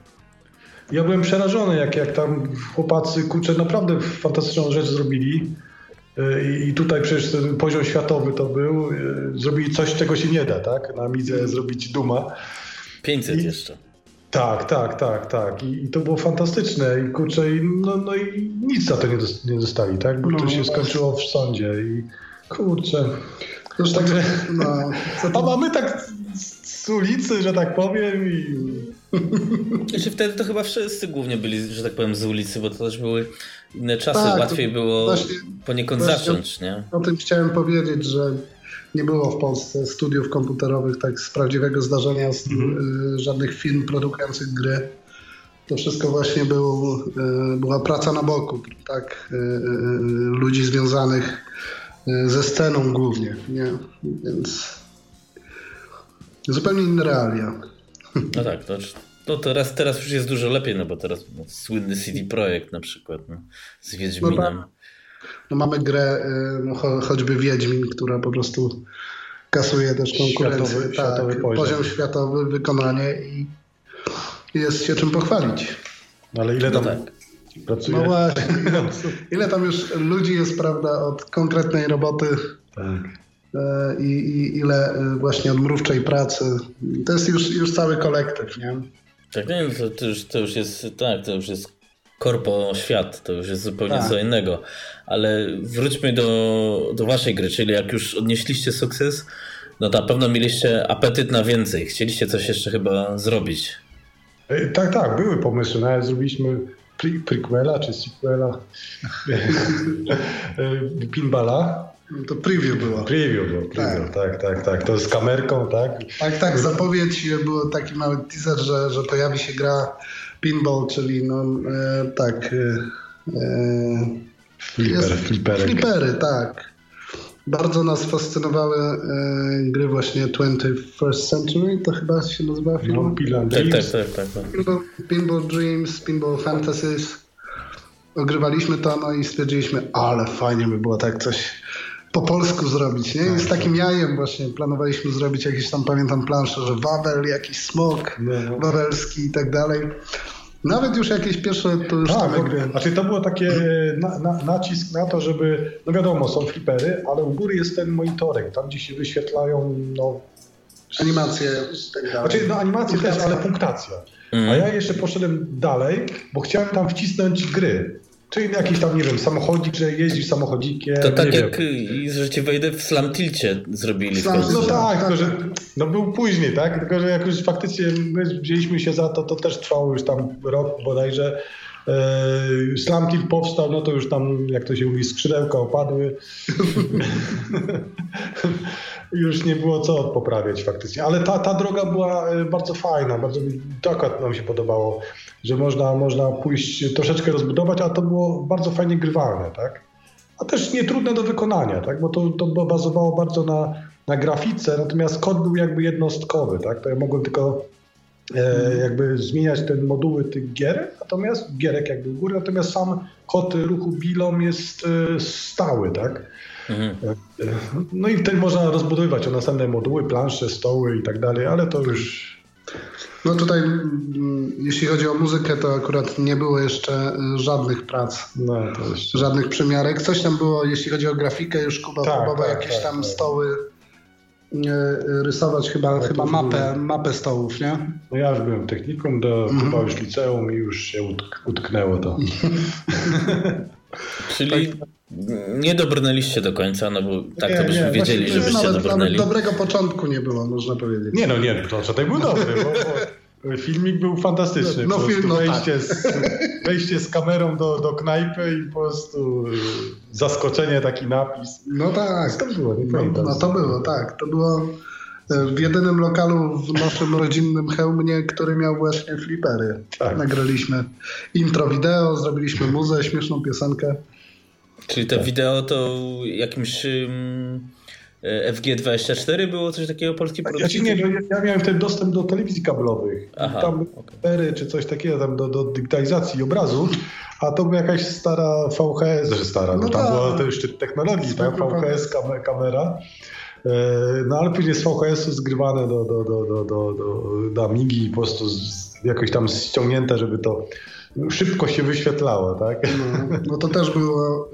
Speaker 2: Ja byłem przerażony, jak, jak tam chłopacy, kurczę, naprawdę fantastyczną rzecz zrobili. Y, I tutaj przecież ten poziom światowy to był. Y, zrobili coś, czego się nie da, tak? Na Midze zrobić Duma.
Speaker 1: 500 I... jeszcze.
Speaker 2: Tak, tak, tak, tak. I, I, to było fantastyczne. I kurczę, i, no, no i nic za to nie, dostali, tak? Bo no, to się skończyło w sądzie. I kurczę. Już także, no, a mamy tak z ulicy, że tak powiem i...
Speaker 1: Znaczy wtedy to chyba wszyscy głównie byli, że tak powiem, z ulicy, bo to też były inne czasy, tak, łatwiej było właśnie, poniekąd właśnie zacząć, nie?
Speaker 3: O tym chciałem powiedzieć, że nie było w Polsce studiów komputerowych tak z prawdziwego zdarzenia, z mhm. Y, żadnych firm produkujących gry. To wszystko właśnie był, y, była praca na boku, tak, y, ludzi związanych ze sceną głównie, nie? Więc zupełnie inne realia.
Speaker 1: No tak, to, to teraz, teraz już jest dużo lepiej, no bo teraz no, słynny CD Projekt na przykład no, z Wiedźminem. No,
Speaker 3: no mamy grę e, no, cho, choćby Wiedźmin, która po prostu kasuje też konkurencję. Światowy, tak, światowy poziom. poziom. światowy, wykonanie i jest się czym pochwalić.
Speaker 2: No, ale ile tam, no tak. Pracuje.
Speaker 3: No właśnie. Ile tam już ludzi jest, prawda, od konkretnej roboty. Tak. E, I, I, ile e, właśnie od mrówczej pracy. To jest już, już cały kolektyw, nie?
Speaker 1: Tak, nie, to, to, już, to już jest, tak, to już jest korpo świat, to już jest zupełnie tak. co innego. Ale wróćmy do, do waszej gry, czyli jak już odnieśliście sukces, no to na pewno mieliście apetyt na więcej. Chcieliście coś jeszcze chyba zrobić.
Speaker 2: E, tak, tak, były pomysły. Nawet zrobiliśmy prequela czy sequela Pinballa.
Speaker 3: To preview było.
Speaker 2: Preview było, preview, tak. tak, tak, tak. To z kamerką, tak?
Speaker 3: Tak, tak, zapowiedź było taki mały teaser, że, że pojawi się gra pinball, czyli no e, tak. E,
Speaker 2: e Flipper,
Speaker 3: flippery. Flippery, tak. Bardzo nas fascynowały e, gry właśnie 21st Century, to chyba się nazywa film? No,
Speaker 1: Pinball tak, tak, tak, tak, tak.
Speaker 3: Pinball, Pinball Dreams, Pinball Fantasies. Ogrywaliśmy to, no i stwierdziliśmy, ale fajnie by było tak coś po polsku zrobić, nie? I z tak, takim tak. jajem właśnie planowaliśmy zrobić jakieś tam, pamiętam, plansze, że Wawel, jakiś smok no. no. wawelski i tak dalej. Nawet już jakieś pierwsze to już
Speaker 2: tak, tam gry. Znaczy to było takie na, na, nacisk na to, żeby, no wiadomo, są flipery, ale u góry jest ten monitorek, tam gdzie się wyświetlają no,
Speaker 3: animacje.
Speaker 2: Tak znaczy, no animacje punktacja. też, ale punktacja. Mm. A ja jeszcze poszedłem dalej, bo chciałem tam wcisnąć gry. Czy jakiś tam, nie wiem, samochodzik, że jeździsz samochodzikiem.
Speaker 1: To tak
Speaker 2: nie
Speaker 1: jak,
Speaker 2: wiem.
Speaker 1: że ci wejdę w Slam Tilcie zrobili. w
Speaker 3: Slam-.
Speaker 2: No tak, tylko że no był później, tak? Tylko że jak już faktycznie my wzięliśmy się za to, to też trwało już tam rok bodajże. E, Slam Kill powstał, no to już tam, jak to się mówi, skrzydełka opadły. już nie było co poprawiać faktycznie. Ale ta, ta droga była e, bardzo fajna, bardzo akurat nam się podobało, że można, można pójść troszeczkę rozbudować, a to było bardzo fajnie grywalne, tak? A też nie trudne do wykonania, tak? Bo to, to bazowało bardzo na, na grafice, natomiast kod był jakby jednostkowy, tak? To ja mogłem tylko jakby zmieniać te moduły tych gier, natomiast gierek jakby u góry, natomiast sam kod ruchu bilom jest e, stały, tak?
Speaker 1: Mhm.
Speaker 2: No i wtedy można rozbudowywać o następne moduły, plansze, stoły i tak dalej, ale to już
Speaker 3: No tutaj, mm, jeśli chodzi o muzykę, to akurat nie było jeszcze żadnych prac,
Speaker 2: no to jeszcze...
Speaker 3: żadnych przymiarek. Coś tam było, jeśli chodzi o grafikę, już Kuba
Speaker 2: Tak,
Speaker 3: próbował
Speaker 2: tak,
Speaker 3: jakieś
Speaker 2: tak,
Speaker 3: tam
Speaker 2: tak.
Speaker 3: stoły rysować, chyba,
Speaker 2: Tak,
Speaker 3: chyba mapę, mapę stołów, nie?
Speaker 2: No ja już byłem technikum, do
Speaker 3: Mhm.
Speaker 2: chyba już liceum i już się utk- utknęło to.
Speaker 1: Czyli nie dobrnęliście do końca, no bo tak
Speaker 2: Nie,
Speaker 1: to byśmy
Speaker 2: nie,
Speaker 1: wiedzieli,
Speaker 2: właśnie
Speaker 1: żebyście
Speaker 3: nawet, nawet
Speaker 1: dobrnęli.
Speaker 3: dobrego początku nie było, można powiedzieć.
Speaker 2: Nie no, nie, początek był dobry, bo, bo filmik był fantastyczny.
Speaker 3: No, film-
Speaker 2: prostu
Speaker 3: no
Speaker 2: wejście, z, wejście z kamerą do, do knajpy i po prostu y, zaskoczenie, taki napis.
Speaker 3: No tak.
Speaker 2: To było, nie
Speaker 3: No,
Speaker 2: pamiętam.
Speaker 3: no to było, tak. To było e, w jedynym lokalu w naszym rodzinnym hełmie, który miał właśnie flipery.
Speaker 2: Tak.
Speaker 3: Nagraliśmy intro wideo, zrobiliśmy muzę, śmieszną piosenkę.
Speaker 1: Czyli to wideo to jakimś um, FG24 było coś takiego polskiej
Speaker 2: Ja,
Speaker 1: produkcji?
Speaker 2: ci nie, ja- ja miałem wtedy dostęp do telewizji kablowych.
Speaker 1: Aha,
Speaker 2: tam cztery czy coś takiego tam do, do digitalizacji obrazu, a to była jakaś stara VHS, że stara, no,
Speaker 3: No
Speaker 2: tam
Speaker 3: tak.
Speaker 2: była to już szczyt technologii, tak?
Speaker 3: Zwykły
Speaker 2: VHS kam- kamera. E, No ale później z VHS-u zgrywane do, do, do, do, do, do, do Amigi i po prostu z, jakoś tam ściągnięte, żeby to szybko się wyświetlało, tak?
Speaker 3: No, no to też było y,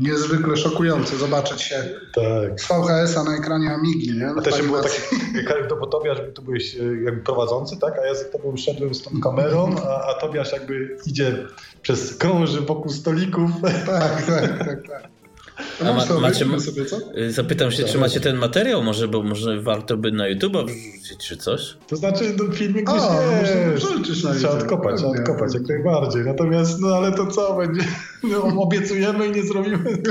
Speaker 3: niezwykle szokujące zobaczyć się
Speaker 2: Tak.
Speaker 3: z VHS-a na ekranie Amigi, nie?
Speaker 2: A też było takie, jak do bo Tobiasz, tu byłeś e, jakby prowadzący, tak? A ja z tobą szedłem z tą kamerą, a, a Tobiasz jakby idzie przez krąży wokół stolików.
Speaker 3: Tak, tak, tak, tak.
Speaker 1: A
Speaker 3: No
Speaker 1: ma-
Speaker 3: sobie,
Speaker 1: macie-
Speaker 3: no sobie co?
Speaker 1: Y, Zapytam się, czy macie ten materiał może, bo może warto by na YouTube wrzucić czy coś?
Speaker 2: To znaczy, no, filmik
Speaker 3: A,
Speaker 2: gdzieś
Speaker 3: no można
Speaker 2: jest. Trzeba
Speaker 3: YouTube,
Speaker 2: odkopać, trzeba odkopać, jak najbardziej. Natomiast, no ale to co będzie? No, obiecujemy i nie zrobimy.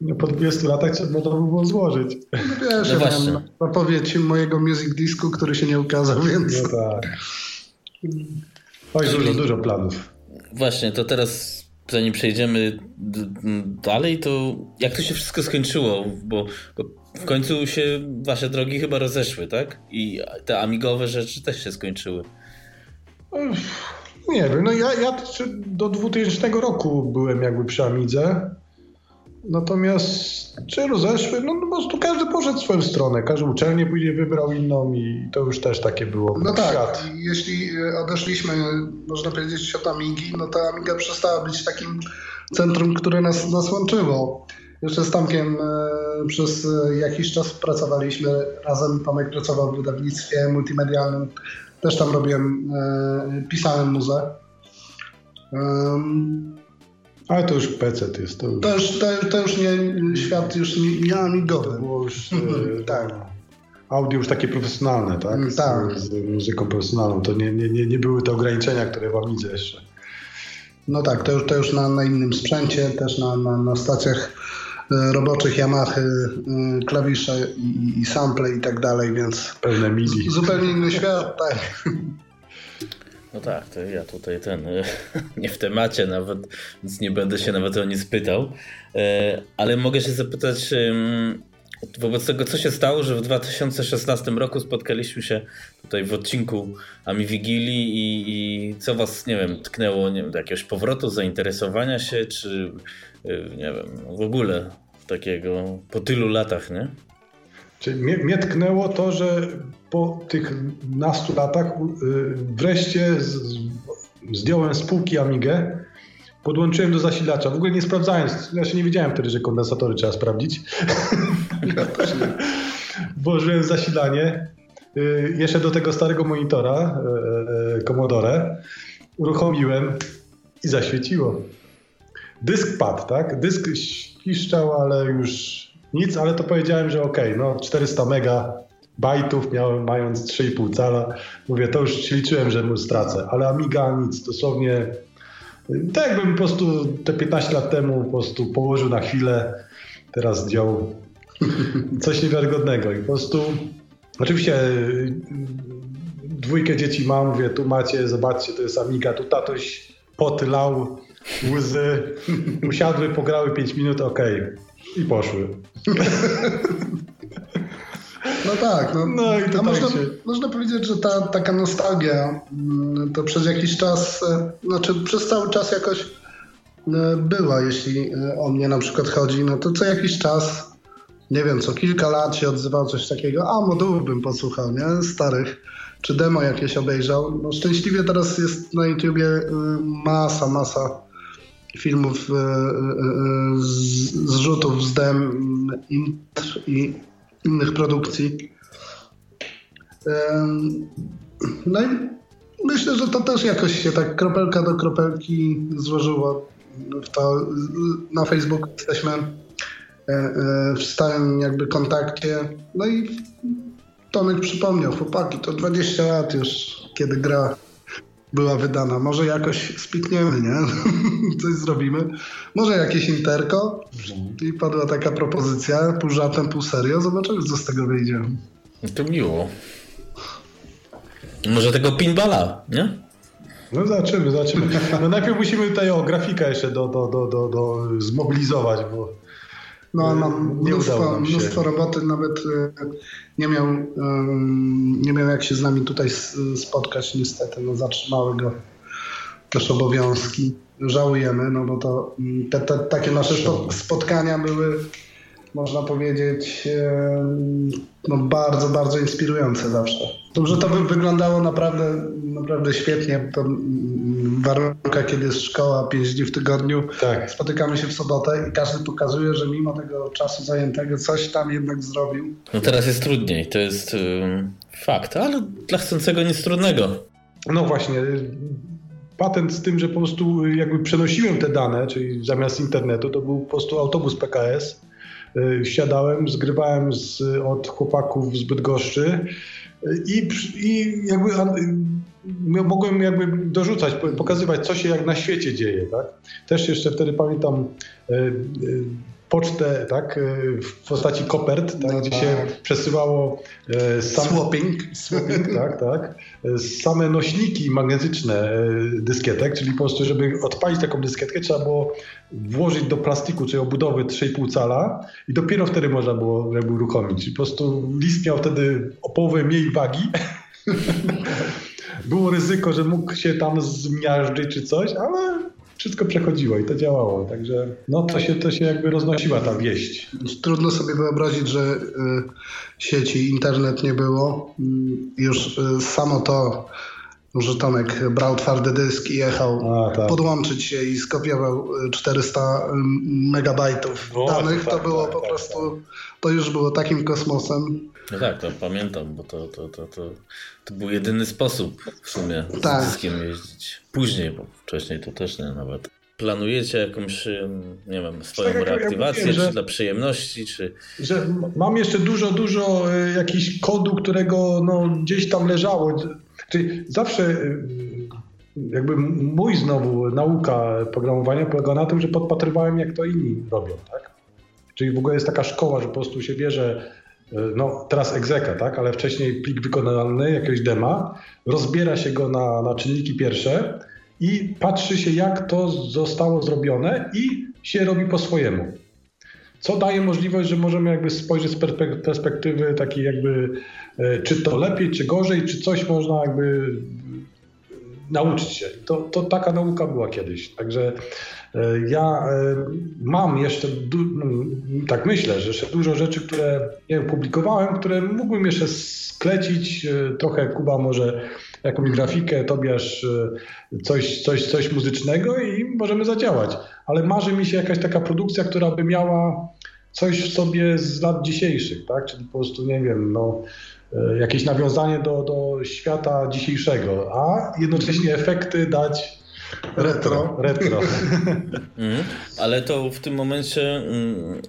Speaker 2: No, po 20 latach trzeba to by było złożyć.
Speaker 3: No wiesz,
Speaker 1: No właśnie.
Speaker 3: miałem zapowiedź mojego music disku, który się nie ukazał, więc...
Speaker 2: No tak. Oj, dużo, dużo planów.
Speaker 1: Właśnie, to teraz zanim przejdziemy dalej, to jak to się wszystko skończyło? Bo, bo w końcu się wasze drogi chyba rozeszły, tak? I te amigowe rzeczy też się skończyły.
Speaker 2: Nie wiem, no ja, ja do 2000 roku byłem jakby przy Amidze. Natomiast czy rozeszły? No, no po prostu każdy poszedł w swoją stronę. Każdy uczelnię później wybrał inną i to już też takie było.
Speaker 3: No tak,
Speaker 2: Świat.
Speaker 3: jeśli e, odeszliśmy, można powiedzieć, od Amigi, no to Amiga przestała być takim centrum, które nas, nas łączyło. Jeszcze z Tomkiem e, przez e, jakiś czas pracowaliśmy razem. Tomek pracował w wydawnictwie multimedialnym. Też tam robiłem, e, pisałem muzę. Em,
Speaker 2: Ale to już PC jest. To już,
Speaker 3: To już, to, to już nie, świat już nie, nie amigowy.
Speaker 2: było już e,
Speaker 3: Tak.
Speaker 2: audio już takie profesjonalne, tak? Z,
Speaker 3: tak.
Speaker 2: z muzyką profesjonalną. To nie, nie, nie, nie były te ograniczenia, które w Amidze jeszcze.
Speaker 3: No tak, to już, to już na, na innym sprzęcie, też na, na, na stacjach e, roboczych Yamaha, e, klawisze i, i- i sample i tak dalej, więc
Speaker 2: Pełne MIDI.
Speaker 3: zupełnie inny świat, tak.
Speaker 1: No tak, to ja tutaj ten, e, nie w temacie nawet, więc nie będę się nawet o nic pytał. E, Ale mogę się zapytać wobec tego, co się stało, że w 2016 roku spotkaliśmy się tutaj w odcinku Ami Wigilii i, i co was, nie wiem, tknęło nie wiem, do jakiegoś powrotu, zainteresowania się, czy e, nie wiem, w ogóle takiego po tylu latach, nie?
Speaker 2: Czyli mnie, mnie tknęło to, że po tych nastu latach y, wreszcie z, zdjąłem spółki Amigę, podłączyłem do zasilacza, w ogóle nie sprawdzając, ja się nie wiedziałem wtedy, że kondensatory trzeba sprawdzić. Włożyłem zasilanie, y, jeszcze do tego starego monitora y, Commodore uruchomiłem i zaświeciło. Dysk padł, tak? Dysk piszczał, ale już nic, ale to powiedziałem, że okej, okay, no 400 mega bajtów miałem mając 3,5 cala. Mówię, to już liczyłem, że mu stracę, ale Amiga nic, dosłownie tak jakbym po prostu te 15 lat temu po prostu położył na chwilę, teraz działał coś niewiarygodnego i po prostu oczywiście dwójkę dzieci mam, mówię, tu macie, zobaczcie, to jest Amiga, tu tatoś potylał, łzy, usiadły, pograły 5 minut, okej, okay. I poszły.
Speaker 3: No tak, no, no i to tak można, się... można powiedzieć, że ta taka nostalgia mm, to przez jakiś czas, e, znaczy przez cały czas jakoś e, była, jeśli e, o mnie na przykład chodzi, no to co jakiś czas, nie wiem, co kilka lat się odzywał coś takiego, a modułów bym posłuchał, nie? Starych, czy demo jakieś obejrzał. No szczęśliwie teraz jest na YouTubie masa, masa filmów z, zrzutów z dem i innych produkcji. No i myślę, że to też jakoś się tak kropelka do kropelki złożyło. W to, na Facebooku jesteśmy e, e, w stałym jakby kontakcie. No i Tomek przypomniał, chłopaki, to 20 lat już, kiedy gra była wydana. Może jakoś spikniemy, nie? Coś zrobimy. Może jakieś interko. I padła taka propozycja, pół żartem, pół serio. Zobaczymy, co z tego wyjdzie.
Speaker 1: To miło. Może tego pinballa, nie?
Speaker 2: No zobaczymy, zobaczymy. No najpierw musimy tutaj o grafikę jeszcze do, do, do, do, do zmobilizować, bo
Speaker 3: no, mam mnóstwo, mnóstwo roboty, nawet e, nie miał, nie miał jak się z nami tutaj spotkać niestety, no zatrzymały go też obowiązki. Żałujemy, no bo to mm, te, te takie nasze spotkania były można powiedzieć, no bardzo, bardzo inspirujące zawsze. Dobrze to by wyglądało naprawdę, naprawdę świetnie. To w warunkach, kiedy jest szkoła 5 dni w tygodniu, tak. spotykamy się w sobotę i każdy pokazuje, że mimo tego czasu zajętego coś tam jednak zrobił.
Speaker 1: No teraz jest trudniej, to jest yy, fakt, ale dla chcącego nic trudnego.
Speaker 2: No właśnie, patent z tym, że po prostu jakby przenosiłem te dane, czyli zamiast internetu, to był po prostu autobus PKS siadałem, zgrywałem z, od chłopaków z Bydgoszczy i, i jakby mogłem jakby dorzucać, pokazywać, co się jak na świecie dzieje. Tak? Też jeszcze wtedy pamiętam e, e, pocztę tak, w postaci kopert, tak, no gdzie tak. się przesyłało
Speaker 3: same, swapping,
Speaker 2: swapping tak, tak, same nośniki magnetyczne dyskietek, czyli po prostu, żeby odpalić taką dyskietkę, trzeba było włożyć do plastiku, czyli obudowy 3,5 cala i dopiero wtedy można było jakby uruchomić. I po prostu list miał wtedy o połowę mniej wagi. było ryzyko, że mógł się tam zmiażdżyć czy coś, ale wszystko przechodziło i to działało. Także no, to, się, to się jakby roznosiła ta wieść.
Speaker 3: Trudno sobie wyobrazić, że y, sieci, internet nie było. Y, już y, samo to że Tomek brał twardy dysk i jechał A, tak. podłączyć się i skopiował 400 megabajtów o, danych, tak, to było tak, po tak, prostu, tak. to już było takim kosmosem.
Speaker 1: No tak, to pamiętam, bo to, to, to, to, to był jedyny sposób w sumie z tak. dyskiem jeździć. Później, bo wcześniej to też nie nawet. Planujecie jakąś, nie wiem, swoją tak, reaktywację, ja mówiłem, czy dla przyjemności, czy...
Speaker 2: Że mam jeszcze dużo, dużo e, jakichś kodu, którego no, gdzieś tam leżało. Czyli zawsze y, jakby mój znowu nauka programowania polega na tym, że podpatrywałem jak to inni robią, tak? Czyli w ogóle jest taka szkoła, że po prostu się bierze y, no teraz egzeka, tak, ale wcześniej plik wykonalny, jakiegoś dema, rozbiera się go na, na czynniki pierwsze i patrzy się jak to zostało zrobione i się robi po swojemu. Co daje możliwość, że możemy jakby spojrzeć z perspektywy takiej jakby E, czy to lepiej, czy gorzej, czy coś można jakby nauczyć się. To, to taka nauka była kiedyś. Także e, ja e, mam jeszcze, no, tak myślę, że jeszcze dużo rzeczy, które nie wiem, publikowałem, które mógłbym jeszcze sklecić. Trochę Kuba może jakąś grafikę, Tobiasz coś, coś, coś muzycznego i możemy zadziałać. Ale marzy mi się jakaś taka produkcja, która by miała coś w sobie z lat dzisiejszych, tak? Czyli po prostu, nie wiem, no, e, jakieś nawiązanie do, do świata dzisiejszego, a jednocześnie efekty dać retro. retro.
Speaker 1: Mm, ale to w tym momencie mm,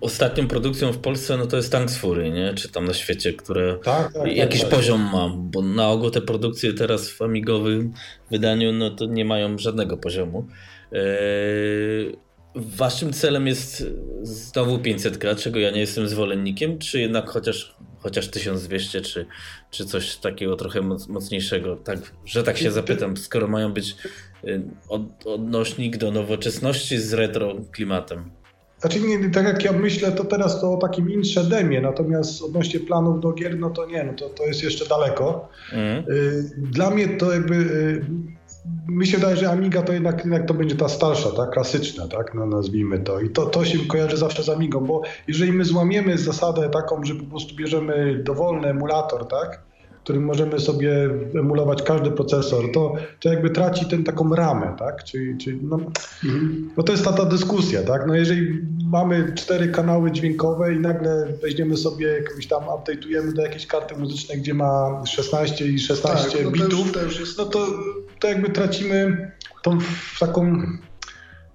Speaker 1: ostatnią produkcją w Polsce no to jest Tanks Fury, nie? Czy tam na świecie, które tak, tak, jakiś tak, tak. poziom ma, bo na ogół te produkcje teraz w amigowym wydaniu no to nie mają żadnego poziomu. Eee, waszym celem jest znowu 500k, czego ja nie jestem zwolennikiem, czy jednak chociaż, chociaż 1200, czy, czy coś takiego trochę mocniejszego, tak, że tak się zapytam, skoro mają być y, od, odnośnik do nowoczesności z retro klimatem.
Speaker 2: Znaczy, nie, tak jak ja myślę, to teraz to o takim insze demie, natomiast odnośnie planów do gier, no to nie, no to, to jest jeszcze daleko. Mm. Dla mnie to jakby, y, mi się wydaje, że Amiga to jednak, jednak to będzie ta starsza, ta klasyczna, tak, no nazwijmy to. I to, to się kojarzy zawsze z Amigą, bo jeżeli my złamiemy zasadę taką, że po prostu bierzemy dowolny emulator, tak, którym możemy sobie emulować każdy procesor, to, to jakby traci ten taką ramę, tak? Czyli, czyli no, mhm. bo to jest ta, ta dyskusja, tak? No jeżeli mamy cztery kanały dźwiękowe i nagle weźmiemy sobie jakąś tam, update'ujemy do jakiejś karty muzycznej, gdzie ma 16 i 16 tak, no bitów, to już, no to, to jakby tracimy tą taką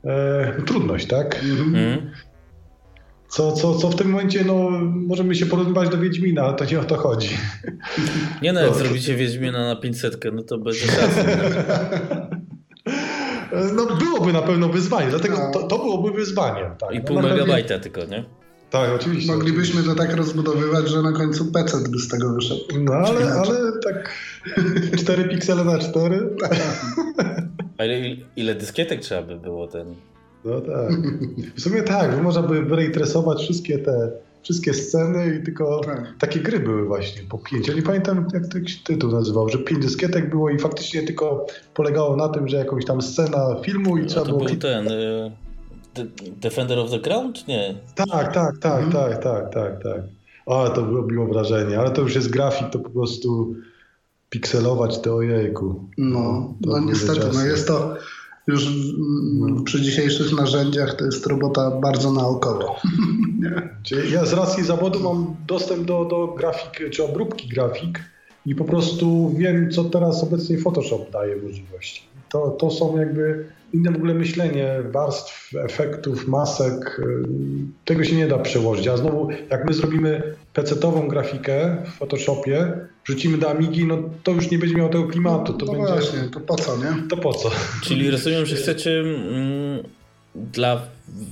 Speaker 2: e, trudność, tak? Mhm. Co, co, co w tym momencie, no, możemy się porozmawiać do Wiedźmina, ale to nie o to chodzi.
Speaker 1: Nie no, jak to... zrobicie Wiedźmina na 500, no to będzie.
Speaker 2: No byłoby na pewno wyzwanie, dlatego to, to byłoby wyzwanie. Tak.
Speaker 1: I pół no, megabajta tylko, nie?
Speaker 2: Tak, oczywiście.
Speaker 3: Moglibyśmy to tak rozbudowywać, że na końcu PC by z tego wyszedł.
Speaker 2: No ale, ale tak 4 piksele na 4.
Speaker 1: A ile, ile dyskietek trzeba by było ten
Speaker 2: no tak. W sumie tak, można by wyreitresować wszystkie te wszystkie sceny i tylko tak. takie gry były właśnie po pięć. Ja nie pamiętam jak ten tytuł nazywał, że pięć dyskietek było i faktycznie tylko polegało na tym, że jakąś tam scena filmu i
Speaker 1: no,
Speaker 2: trzeba
Speaker 1: to
Speaker 2: było...
Speaker 1: był ten... Y Defender of the Ground? Nie.
Speaker 2: Tak, tak, tak, mhm. tak, tak, tak, tak. O, to robiło wrażenie, ale to już jest grafik, to po prostu pikselować to ojejku.
Speaker 3: No, no niestety, no jest to już no. przy dzisiejszych narzędziach to jest robota bardzo naukowa.
Speaker 2: Ja z racji zawodu mam dostęp do, do grafik, czy obróbki grafik i po prostu wiem, co teraz obecnie Photoshop daje możliwości. To, to są jakby inne w ogóle myślenie warstw, efektów, masek. Tego się nie da przełożyć. A znowu, jak my zrobimy PC-ową grafikę w Photoshopie, rzucimy do Amigi, no to już nie będzie miało tego klimatu. To
Speaker 3: no
Speaker 2: będzie...
Speaker 3: właśnie, to po co, nie?
Speaker 2: To po co?
Speaker 1: Czyli rozumiem, że chcecie mm, dla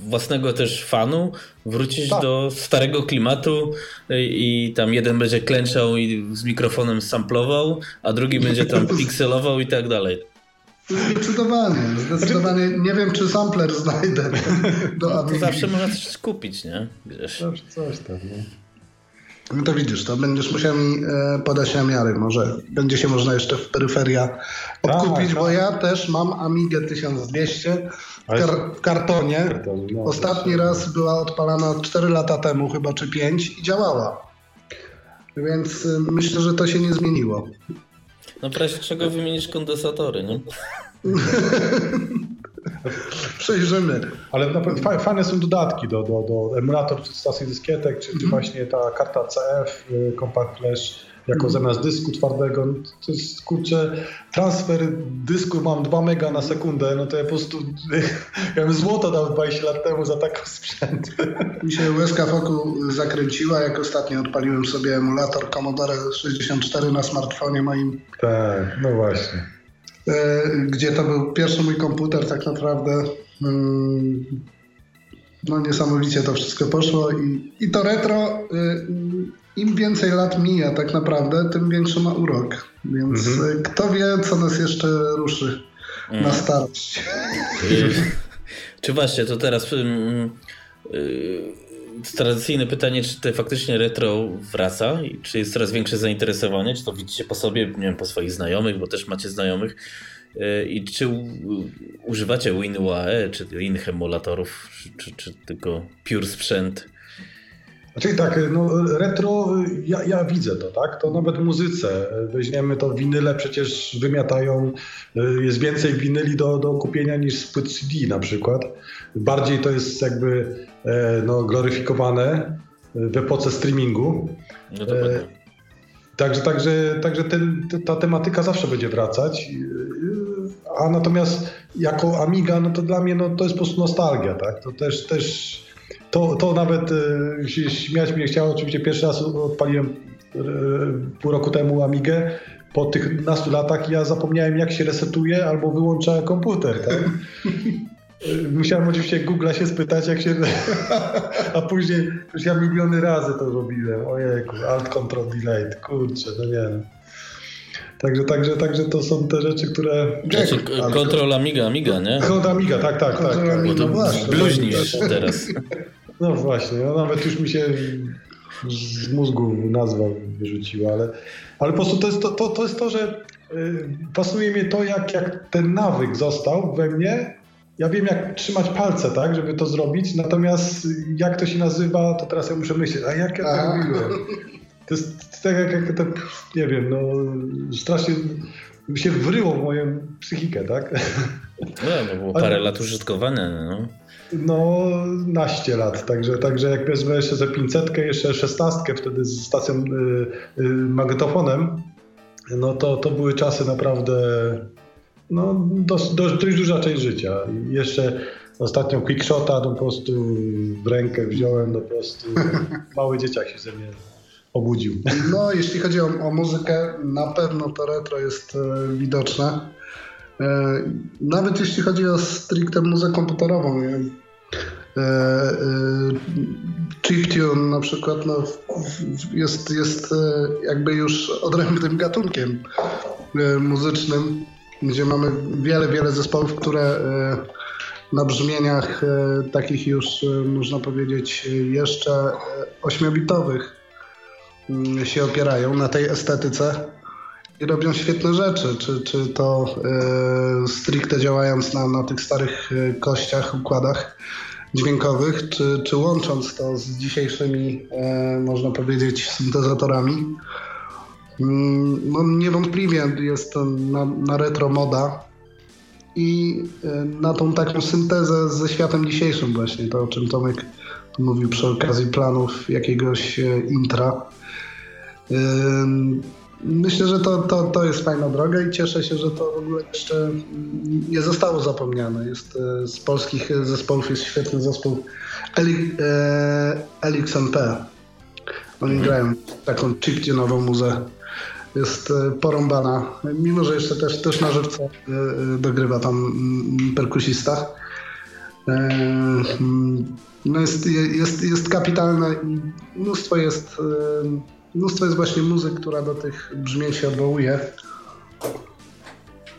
Speaker 1: własnego też fanu wrócić tak. do starego klimatu i, i tam jeden będzie klęczał i z mikrofonem samplował, a drugi będzie tam pikselował i tak dalej.
Speaker 3: Zdecydowanie, zdecydowanie. Nie wiem, czy sampler znajdę do no,
Speaker 1: To zawsze można coś skupić, nie?
Speaker 2: Wiesz. Zawsze coś tam, nie?
Speaker 3: No to widzisz, to będziesz musiał mi e, podać namiary. Może będzie się można jeszcze w peryferia odkupić, tak, bo tak. ja też mam Amigę 1200 w, kar w kartonie. No, Ostatni raz była odpalana 4 lata temu, chyba czy 5 i działała. Więc e, myślę, że to się nie zmieniło.
Speaker 1: No w razie czego wymienisz kondensatory, nie?
Speaker 3: Przejrzymy.
Speaker 2: Ale fajne są dodatki do, do, do emulator czy stacji dyskietek, czy, czy mhm. właśnie ta karta CF, y, Compact Flash jako mm. zamiast dysku twardego. No to jest kurczę, transfer dysku mam 2 mega na sekundę, no to ja po prostu ja bym złoto dał 20 lat temu za taką sprzęt.
Speaker 3: Mi się łezka wokół zakręciła, jak ostatnio odpaliłem sobie emulator Commodore 64 na smartfonie moim.
Speaker 2: Tak, no właśnie.
Speaker 3: E, gdzie to był pierwszy mój komputer tak naprawdę. Mm, no niesamowicie to wszystko poszło i, i to retro y, im więcej lat mija tak naprawdę, tym większy ma urok. Więc mhm. kto wie, co nas jeszcze ruszy na mhm. starość.
Speaker 1: Czy właśnie, to teraz tradycyjne pytanie, czy to faktycznie retro wraca? I czy jest coraz większe zainteresowanie? Czy to widzicie po sobie, nie wiem, po swoich znajomych, bo też macie znajomych? Y, I czy używacie WinUAE, czy innych emulatorów, czy, czy tylko pure sprzęt?
Speaker 2: Znaczy tak, no retro, ja, ja, widzę to, tak? To nawet muzyce. Weźmiemy to winyle, przecież wymiatają, jest więcej winyli do, do kupienia niż z CD na przykład. Bardziej to jest jakby e, no, gloryfikowane. w epoce streamingu.
Speaker 1: No dokładnie.
Speaker 2: Także, także, także ten, ta tematyka zawsze będzie wracać. A natomiast jako Amiga, no to dla mnie no, to jest po prostu nostalgia, tak? To też, też to, to nawet e, się śmiać mnie chciało. Oczywiście pierwszy raz odpaliłem e, pół roku temu Amigę. Po tych nastu latach ja zapomniałem jak się resetuje albo wyłącza komputer, tak? Musiałem oczywiście Google'a się spytać, jak się. A później już ja miliony razy to robiłem. Ojejku, Alt Control Delete, kurczę, no nie. Także, także, także to są te rzeczy, które.
Speaker 1: Znaczy, kontrol Amiga, Amiga, nie?
Speaker 2: Kontrol Amiga, tak, tak, tak. tak.
Speaker 1: Bo to bluźnisz teraz.
Speaker 2: No właśnie, no nawet już mi się z mózgu nazwa wyrzuciła, ale, ale po prostu to jest to, to, to, jest to że pasuje mi to, jak, jak ten nawyk został we mnie ja wiem, jak trzymać palce, tak, żeby to zrobić, natomiast jak to się nazywa, to teraz ja muszę myśleć, a jak ja to robiłem? To jest tak jak, jak to, nie wiem, no strasznie się wryło w moją psychikę, tak?
Speaker 1: No, no było parę lat użytkowania, no.
Speaker 2: No, naście lat, także, także jak wezmę jeszcze ze 500, jeszcze szesnastkę wtedy z stacją y, y, magnetofonem, no to, to były czasy naprawdę no, dość, dość, dość duża część życia. I jeszcze ostatnią quickshota no, po prostu w rękę wziąłem, no po prostu mały dzieciak się ze mnie obudził.
Speaker 3: No, jeśli chodzi o, o muzykę, na pewno to retro jest e, widoczne. E, nawet jeśli chodzi o stricte muzykę komputerową. E, e, chiptune na przykład no, jest, jest e, jakby już odrębnym gatunkiem muzycznym gdzie mamy wiele, wiele zespołów, które na brzmieniach takich już, można powiedzieć, jeszcze ośmiobitowych mm, się opierają na tej estetyce i robią świetne rzeczy, czy, czy to stricte działając na, na tych starych kościach, układach dźwiękowych, czy, czy łącząc to z dzisiejszymi, można powiedzieć, syntezatorami. Mm, no niewątpliwie jest to na, na retro moda i e, na tą taką syntezę ze światem dzisiejszym właśnie, to o czym Tomek mówił przy okazji planów jakiegoś e, intra. Myślę, że to, to, to jest fajna droga i cieszę się, że to w ogóle jeszcze nie zostało zapomniane. Jest, e, z polskich zespołów jest świetny zespół Elix MP. Oni mhm. grają taką chiptunową muzę jest e, porąbana, mimo że jeszcze też, też na żywca e, e, dogrywa tam mm, perkusista. Mm, no jest, jest, jest kapitalne i mnóstwo jest, mnóstwo jest właśnie muzyk, która do tych brzmień się odwołuje.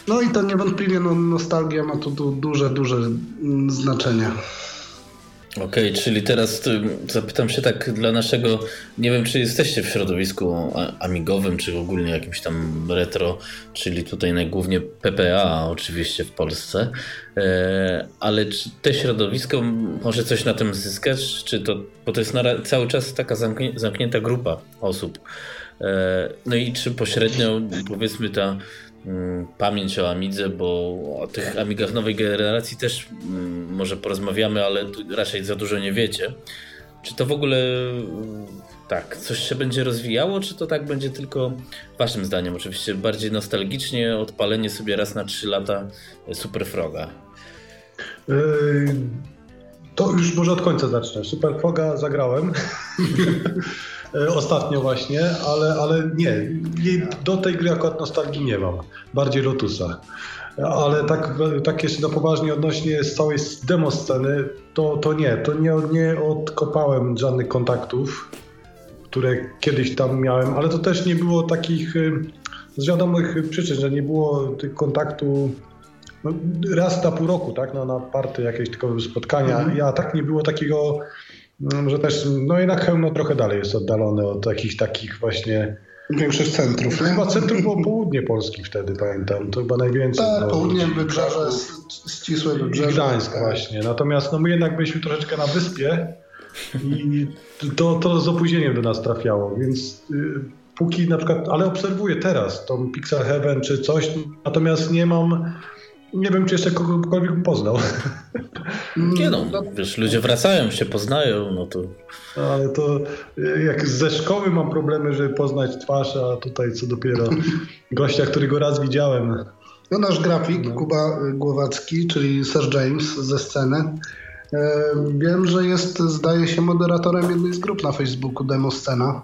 Speaker 3: No i to niewątpliwie no, nostalgia ma tu, duże, duże mm, znaczenie.
Speaker 1: Okej, okay, czyli teraz zapytam się tak dla naszego, nie wiem czy jesteście w środowisku amigowym, czy ogólnie jakimś tam retro, czyli tutaj najgłównie PPA oczywiście w Polsce, e, ale czy te środowisko może coś na tym zyskać, czy to, bo to jest na, cały czas taka zamknięta grupa osób, e, no i czy pośrednio powiedzmy ta pamięć o Amidze, bo o tych Amigach nowej generacji też mm, może porozmawiamy, ale raczej za dużo nie wiecie. Czy to w ogóle mm, tak, coś się będzie rozwijało, czy to tak będzie tylko waszym zdaniem oczywiście bardziej nostalgicznie odpalenie sobie raz na 3 lata Super Froga?
Speaker 2: Yy, to już może od końca zacznę. Super Froga zagrałem. E, ostatnio właśnie, ale, ale nie, do tej gry akurat nostalgii nie mam, bardziej Lotusa. Ale tak, tak jeszcze na poważnie odnośnie z całej demo sceny, to, to nie, to nie, nie odkopałem żadnych kontaktów, które kiedyś tam miałem, ale to też nie było takich y, z wiadomych przyczyn, że nie było tych kontaktu no, raz na pół roku, tak, no, na party jakieś tylko spotkania. Mhm. Ja tak nie było takiego że też, no jednak Chełmno trochę dalej jest oddalone od jakichś takich właśnie
Speaker 3: Większość centrów.
Speaker 2: Chyba centrum było południe Polski wtedy, pamiętam. To chyba najwięcej.
Speaker 3: Tak, no, południe wybrzeże, ścisłe wybrzeże.
Speaker 2: Gdańsk tak. właśnie. Natomiast no, my jednak byliśmy troszeczkę na wyspie i to, to z opóźnieniem do nas trafiało, więc y, póki na przykład, ale obserwuję teraz tą Pixel Heaven czy coś, natomiast nie mam nie wiem, czy jeszcze kogokolwiek poznał.
Speaker 1: Nie no, wiesz, ludzie wracają, się poznają, no to...
Speaker 2: Ale to jak ze szkoły mam problemy, żeby poznać twarz, a tutaj co dopiero gościa, którego raz widziałem.
Speaker 3: No nasz grafik, no. Kuba Głowacki, czyli Sir James ze sceny. E, wiem, że jest, zdaje się, moderatorem jednej z grup na Facebooku, Demo Scena.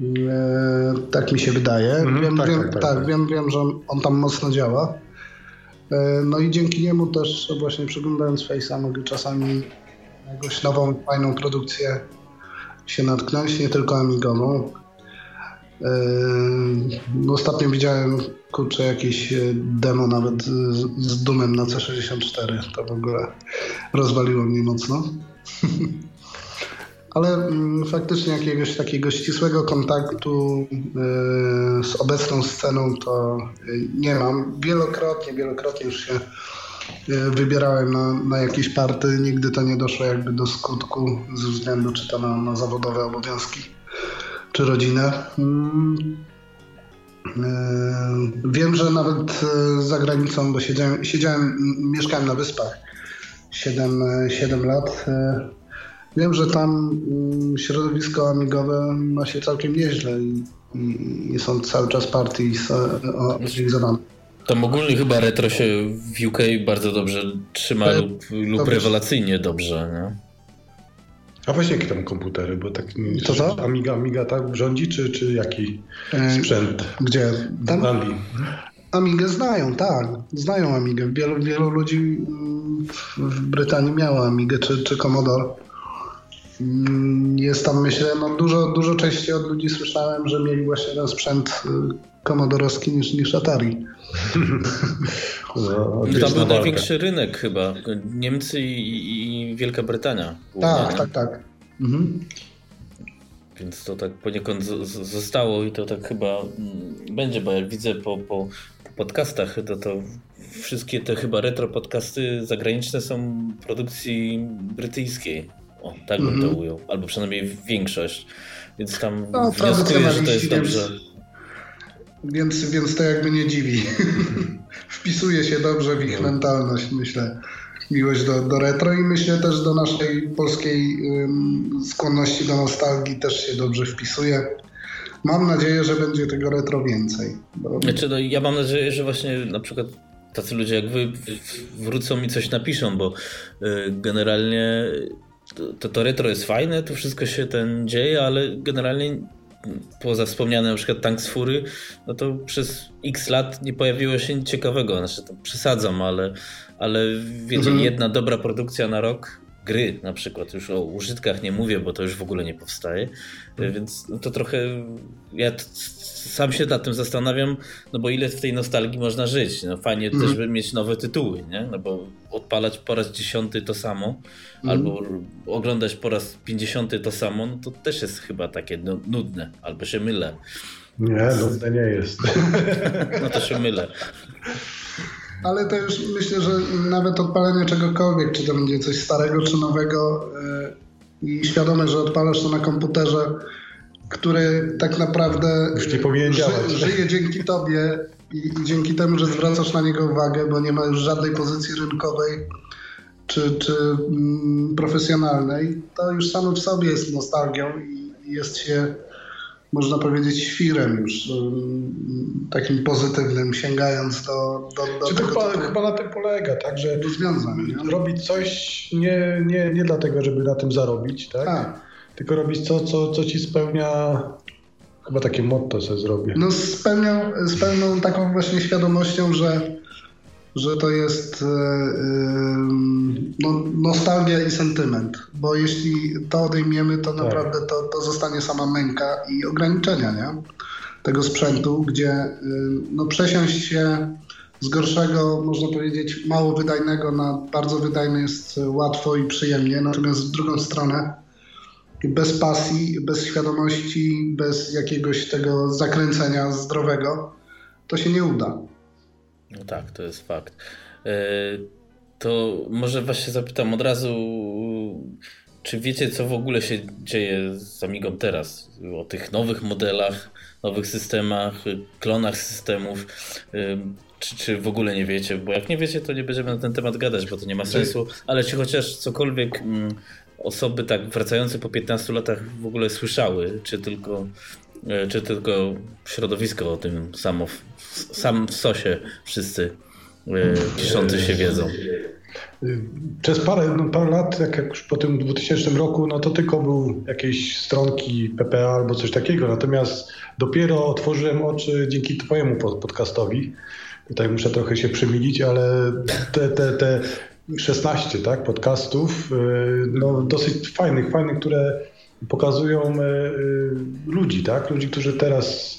Speaker 3: E, tak mi się wydaje. Mm, wiem, tak, wiem, tak, tak, tak, wiem, wiem, że on tam mocno działa. E, no i dzięki niemu też właśnie przeglądając Face'a mogę czasami jakąś nową, fajną produkcję się natknąć, nie tylko Amigową. E, no ostatnio widziałem kurczę jakieś demo nawet z, z Dumem na C64. To w ogóle rozwaliło mnie mocno. ale mm, faktycznie jakiegoś takiego ścisłego kontaktu y, z obecną sceną to y, nie mam. Wielokrotnie, wielokrotnie już się y, wybierałem na, na jakieś party. Nigdy to nie doszło jakby do skutku ze względu czy to na, na zawodowe obowiązki, czy rodzinę. Mm. Wiem, że nawet za granicą, bo siedziałem, siedziałem mieszkałem na wyspach 7, 7 lat Wiem, że tam mm, środowisko amigowe ma się całkiem nieźle i, i, i są cały czas partie organizowane.
Speaker 1: Tam ogólnie chyba retro się w UK bardzo dobrze trzyma e, lub, lub rewelacyjnie dobrze. Nie?
Speaker 2: A właśnie jakie tam komputery, bo tak to co? Amiga, Amiga tak rządzi, czy, czy jaki e, sprzęt?
Speaker 3: Gdzie?
Speaker 2: Tam? W Anglii.
Speaker 3: Amigę znają, tak. Znają Amigę. Wielu, wielu ludzi mm, w Brytanii miało Amigę czy, czy Commodore. Mm, jest tam, myślę, no dużo, dużo częściej od ludzi słyszałem, że mieli właśnie ten sprzęt y, komodorowski niż, niż Atari.
Speaker 1: No, tam był największy rynek chyba. Niemcy i, i Wielka Brytania.
Speaker 3: Tak, tak, tak. Mhm.
Speaker 1: Więc to tak poniekąd zostało i to tak chyba mm, będzie, bo jak widzę po, po, po podcastach, to, to wszystkie te chyba retro podcasty zagraniczne są produkcji brytyjskiej. O, tak bym mm -hmm. to mhm. ujął. Albo przynajmniej większość. Więc tam no, wnioskuję, że to jest dobrze.
Speaker 3: Więc, więc to jakby nie dziwi. Wpisuje się dobrze w ich no. mentalność, myślę. Miłość do, do retro i myślę też do naszej polskiej um, skłonności do nostalgii też się dobrze wpisuje. Mam nadzieję, że będzie tego retro więcej.
Speaker 1: Bo... Znaczy, no, ja mam nadzieję, że właśnie na przykład tacy ludzie jak wy wrócą i coś napiszą, bo y, generalnie to, to retro jest fajne, to wszystko się ten dzieje, ale generalnie poza wspomniane na przykład Tank z Fury, no to przez x lat nie pojawiło się nic ciekawego. Znaczy to przesadzam, ale, ale wiecie, mhm. jedna dobra produkcja na rok gry na przykład, już o użytkach nie mówię, bo to już w ogóle nie powstaje, mhm. więc to trochę ja sam się nad tym zastanawiam, no bo ile w tej nostalgii można żyć. No fajnie mm. też by mieć nowe tytuły, nie? No bo odpalać po raz dziesiąty to samo, mm. albo oglądać po raz pięćdziesiąty to samo, no to też jest chyba takie no, nudne, albo się mylę.
Speaker 2: Nie, nudne nie jest.
Speaker 1: No to się mylę.
Speaker 3: Ale to już myślę, że nawet odpalenie czegokolwiek, czy to będzie coś starego, czy nowego yy, i świadome, że odpalasz to na komputerze, który tak naprawdę
Speaker 2: Już nie powinien
Speaker 3: ży, żyje dzięki tobie i, i, dzięki temu, że zwracasz na niego uwagę, bo nie ma już żadnej pozycji rynkowej czy, czy mm, profesjonalnej, to już samo w sobie jest nostalgią i jest się, można powiedzieć, świrem już takim pozytywnym, sięgając do, do, do
Speaker 2: Czy tego, to chyba, chyba na tym polega, tak, że robić coś nie, nie, nie dlatego, żeby na tym zarobić, tak? tak tylko robić to, co, co ci spełnia. Chyba takie motto sobie zrobię.
Speaker 3: No z pełną, z pełną taką właśnie świadomością, że, że to jest yy, no, nostalgia i sentyment. Bo jeśli to odejmiemy, to tak. naprawdę to, to zostanie sama męka i ograniczenia nie? tego sprzętu, gdzie yy, no, przesiąść się z gorszego, można powiedzieć, mało wydajnego na bardzo wydajny jest łatwo i przyjemnie. Natomiast w drugą stronę bez pasji, bez świadomości, bez jakiegoś tego zakręcenia zdrowego, to się nie uda.
Speaker 1: No tak, to jest fakt. E, to może właśnie zapytam od razu, czy wiecie, co w ogóle się dzieje z Amigą teraz? O tych nowych modelach, nowych systemach, klonach systemów. E, czy, czy w ogóle nie wiecie, bo jak nie wiecie, to nie będziemy na ten temat gadać, bo to nie ma sensu, ale czy chociaż cokolwiek mm, osoby tak wracające po 15 latach w ogóle słyszały, czy tylko, czy tylko środowisko o tym samo, w, sam w sosie wszyscy piszący się wiedzą.
Speaker 2: Przez parę, no parę lat, jak, jak już po tym 2000 roku, no to tylko był jakieś stronki PPA albo coś takiego. Natomiast dopiero otworzyłem oczy dzięki Twojemu podcastowi. Tutaj muszę trochę się przemilić, ale te, te, te 16 tak, podcastów, y, no, dosyć fajnych, fajnych, które pokazują y, y, ludzi, tak? Ludzi, którzy teraz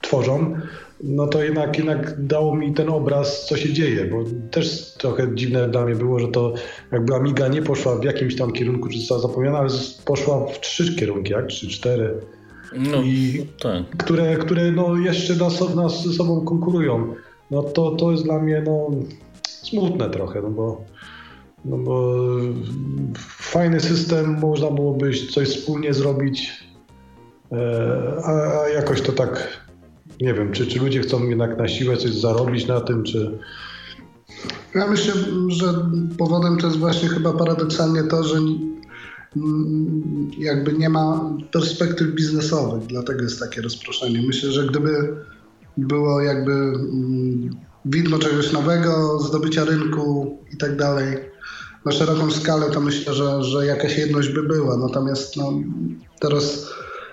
Speaker 2: tworzą no to jednak, jednak dało mi ten obraz, co się dzieje, bo też trochę dziwne dla mnie było, że to jakby Amiga nie poszła w jakimś tam kierunku, czy została zapomniana, ale poszła w trzy kierunki, jak? Trzy, cztery. No, I tak. które, które no jeszcze nas, nas ze sobą konkurują. No to, to jest dla mnie no, smutne trochę, no bo, no bo fajny system, można byłoby coś wspólnie zrobić, e, a, a jakoś to tak nie wiem, czy, czy ludzie chcą jednak na siłę coś zarobić na tym, czy...
Speaker 3: Ja myślę, że powodem to jest właśnie chyba paradoksalnie to, że jakby nie ma perspektyw biznesowych, dlatego jest takie rozproszenie. Myślę, że gdyby było jakby mm, widmo czegoś nowego, zdobycia rynku i tak dalej na szeroką skalę, to myślę, że, że jakaś jedność by była. Natomiast no, teraz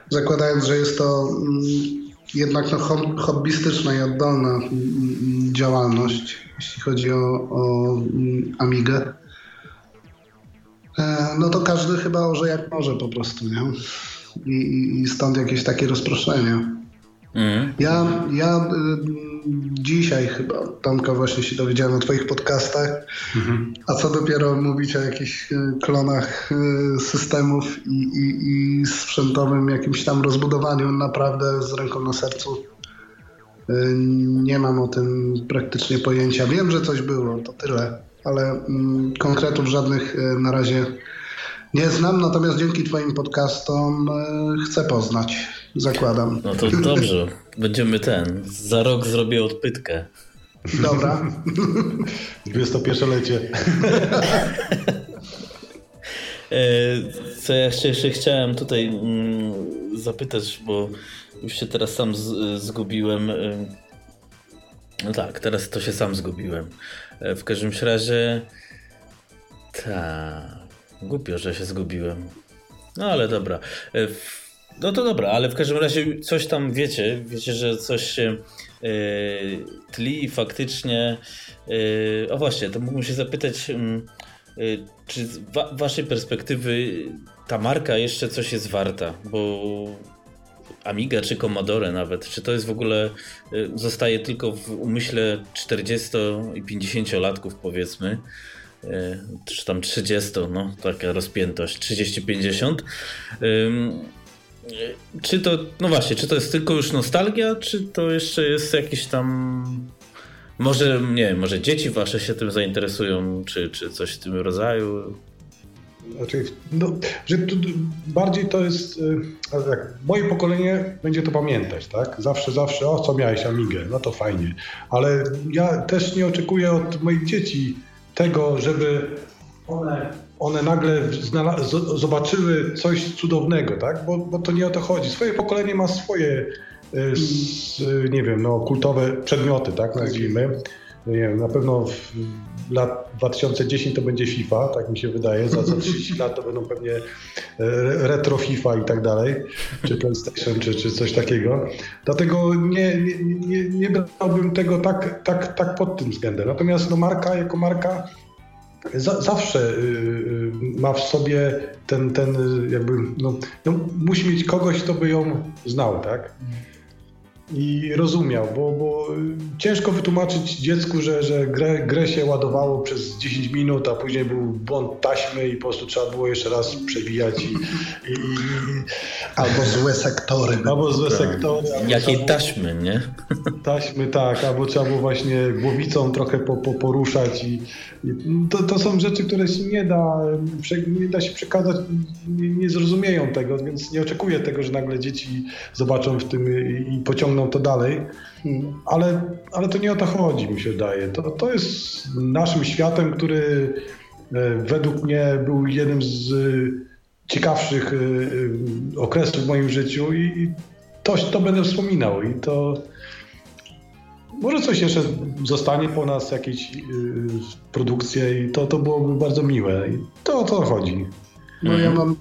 Speaker 3: zakładając, że jest to mm, jednak no, hobbystyczna i oddolna działalność, jeśli chodzi o, o Amigę. E, no to każdy chyba orze jak może po prostu, nie? I, i stąd jakieś takie rozproszenie. Mm. Ja, ja y, dzisiaj chyba, Tomka, właśnie się dowiedziałem o Twoich podcastach, mm-hmm. a co dopiero mówić o jakichś y, klonach y, systemów i, i, i sprzętowym jakimś tam rozbudowaniu, naprawdę z ręką na sercu. Nie mam o tym praktycznie pojęcia. Wiem, że coś było, to tyle, ale mm, konkretów żadnych na razie nie znam, natomiast dzięki Twoim podcastom chcę poznać zakładam.
Speaker 1: No to dobrze, będziemy ten. Za rok zrobię odpytkę.
Speaker 3: Dobra.
Speaker 2: 21-lecie.
Speaker 1: E, co ja jeszcze chciałem tutaj mm, zapytać, bo już się teraz sam zgubiłem. E, no tak, teraz to się sam zgubiłem. E, w każdym razie. Tak. Głupio, że się zgubiłem. No ale dobra. No to dobra, ale w każdym razie coś tam wiecie, wiecie, że coś się yy, tli i faktycznie. Yy, o właśnie, to mógłbym się zapytać, yy, czy z wa waszej perspektywy ta marka jeszcze coś jest warta, bo Amiga czy Commodore nawet, czy to jest w ogóle, zostaje tylko w umyśle 40 i 50 latków powiedzmy, czy tam 30, no taka rozpiętość, 30-50. Czy to, no właśnie, czy to jest tylko już nostalgia, czy to jeszcze jest jakiś tam. Może, nie wiem, może dzieci wasze się tym zainteresują, czy, czy coś w tym rodzaju?
Speaker 2: Znaczy, no, że to, bardziej to jest, y, tak, moje pokolenie będzie to pamiętać, tak? Zawsze, zawsze, o co miałeś Amigę, no to fajnie. Ale ja też nie oczekuję od moich dzieci tego, żeby one one nagle zobaczyły coś cudownego, tak? Bo, bo to nie o to chodzi. Swoje pokolenie ma swoje, y, nie wiem, no, kultowe przedmioty, tak nazwijmy. Nie wiem, na pewno w lat 2010 to będzie FIFA, tak mi się wydaje. Za, za 30 lat to będą pewnie e, retro FIFA i tak dalej, czy PlayStation, czy, czy coś takiego. Dlatego nie, nie, nie, nie brałbym tego tak, tak, tak pod tym względem. Natomiast no, marka jako marka zawsze y, y, ma w sobie ten, ten jakby, no, no, musi mieć kogoś, kto by ją znał, tak? I rozumiał, bo, bo ciężko wytłumaczyć dziecku, że, że grę, grę się ładowało przez 10 minut, a później był błąd taśmy i po prostu trzeba było jeszcze raz przewijać. I, i, i
Speaker 3: albo złe sektory.
Speaker 2: Albo złe tak. sektory.
Speaker 1: Jakiej było, taśmy, nie?
Speaker 2: Taśmy, tak, albo trzeba było właśnie głowicą trochę po, po, poruszać i, to, to są rzeczy, które się nie da, nie da się przekazać, nie, nie zrozumieją tego, więc nie oczekuję tego, że nagle dzieci zobaczą w tym i pociągną pociągną to dalej. Ale, ale to nie o to chodzi, mi się wydaje. To, to jest naszym światem, który e, według mnie był jednym z e, ciekawszych e, okresów w moim życiu i, to, to będę wspominał. I to może coś jeszcze zostanie po nas, jakieś produkcje i to, to byłoby bardzo miłe. I to o to chodzi.
Speaker 3: No ja mam,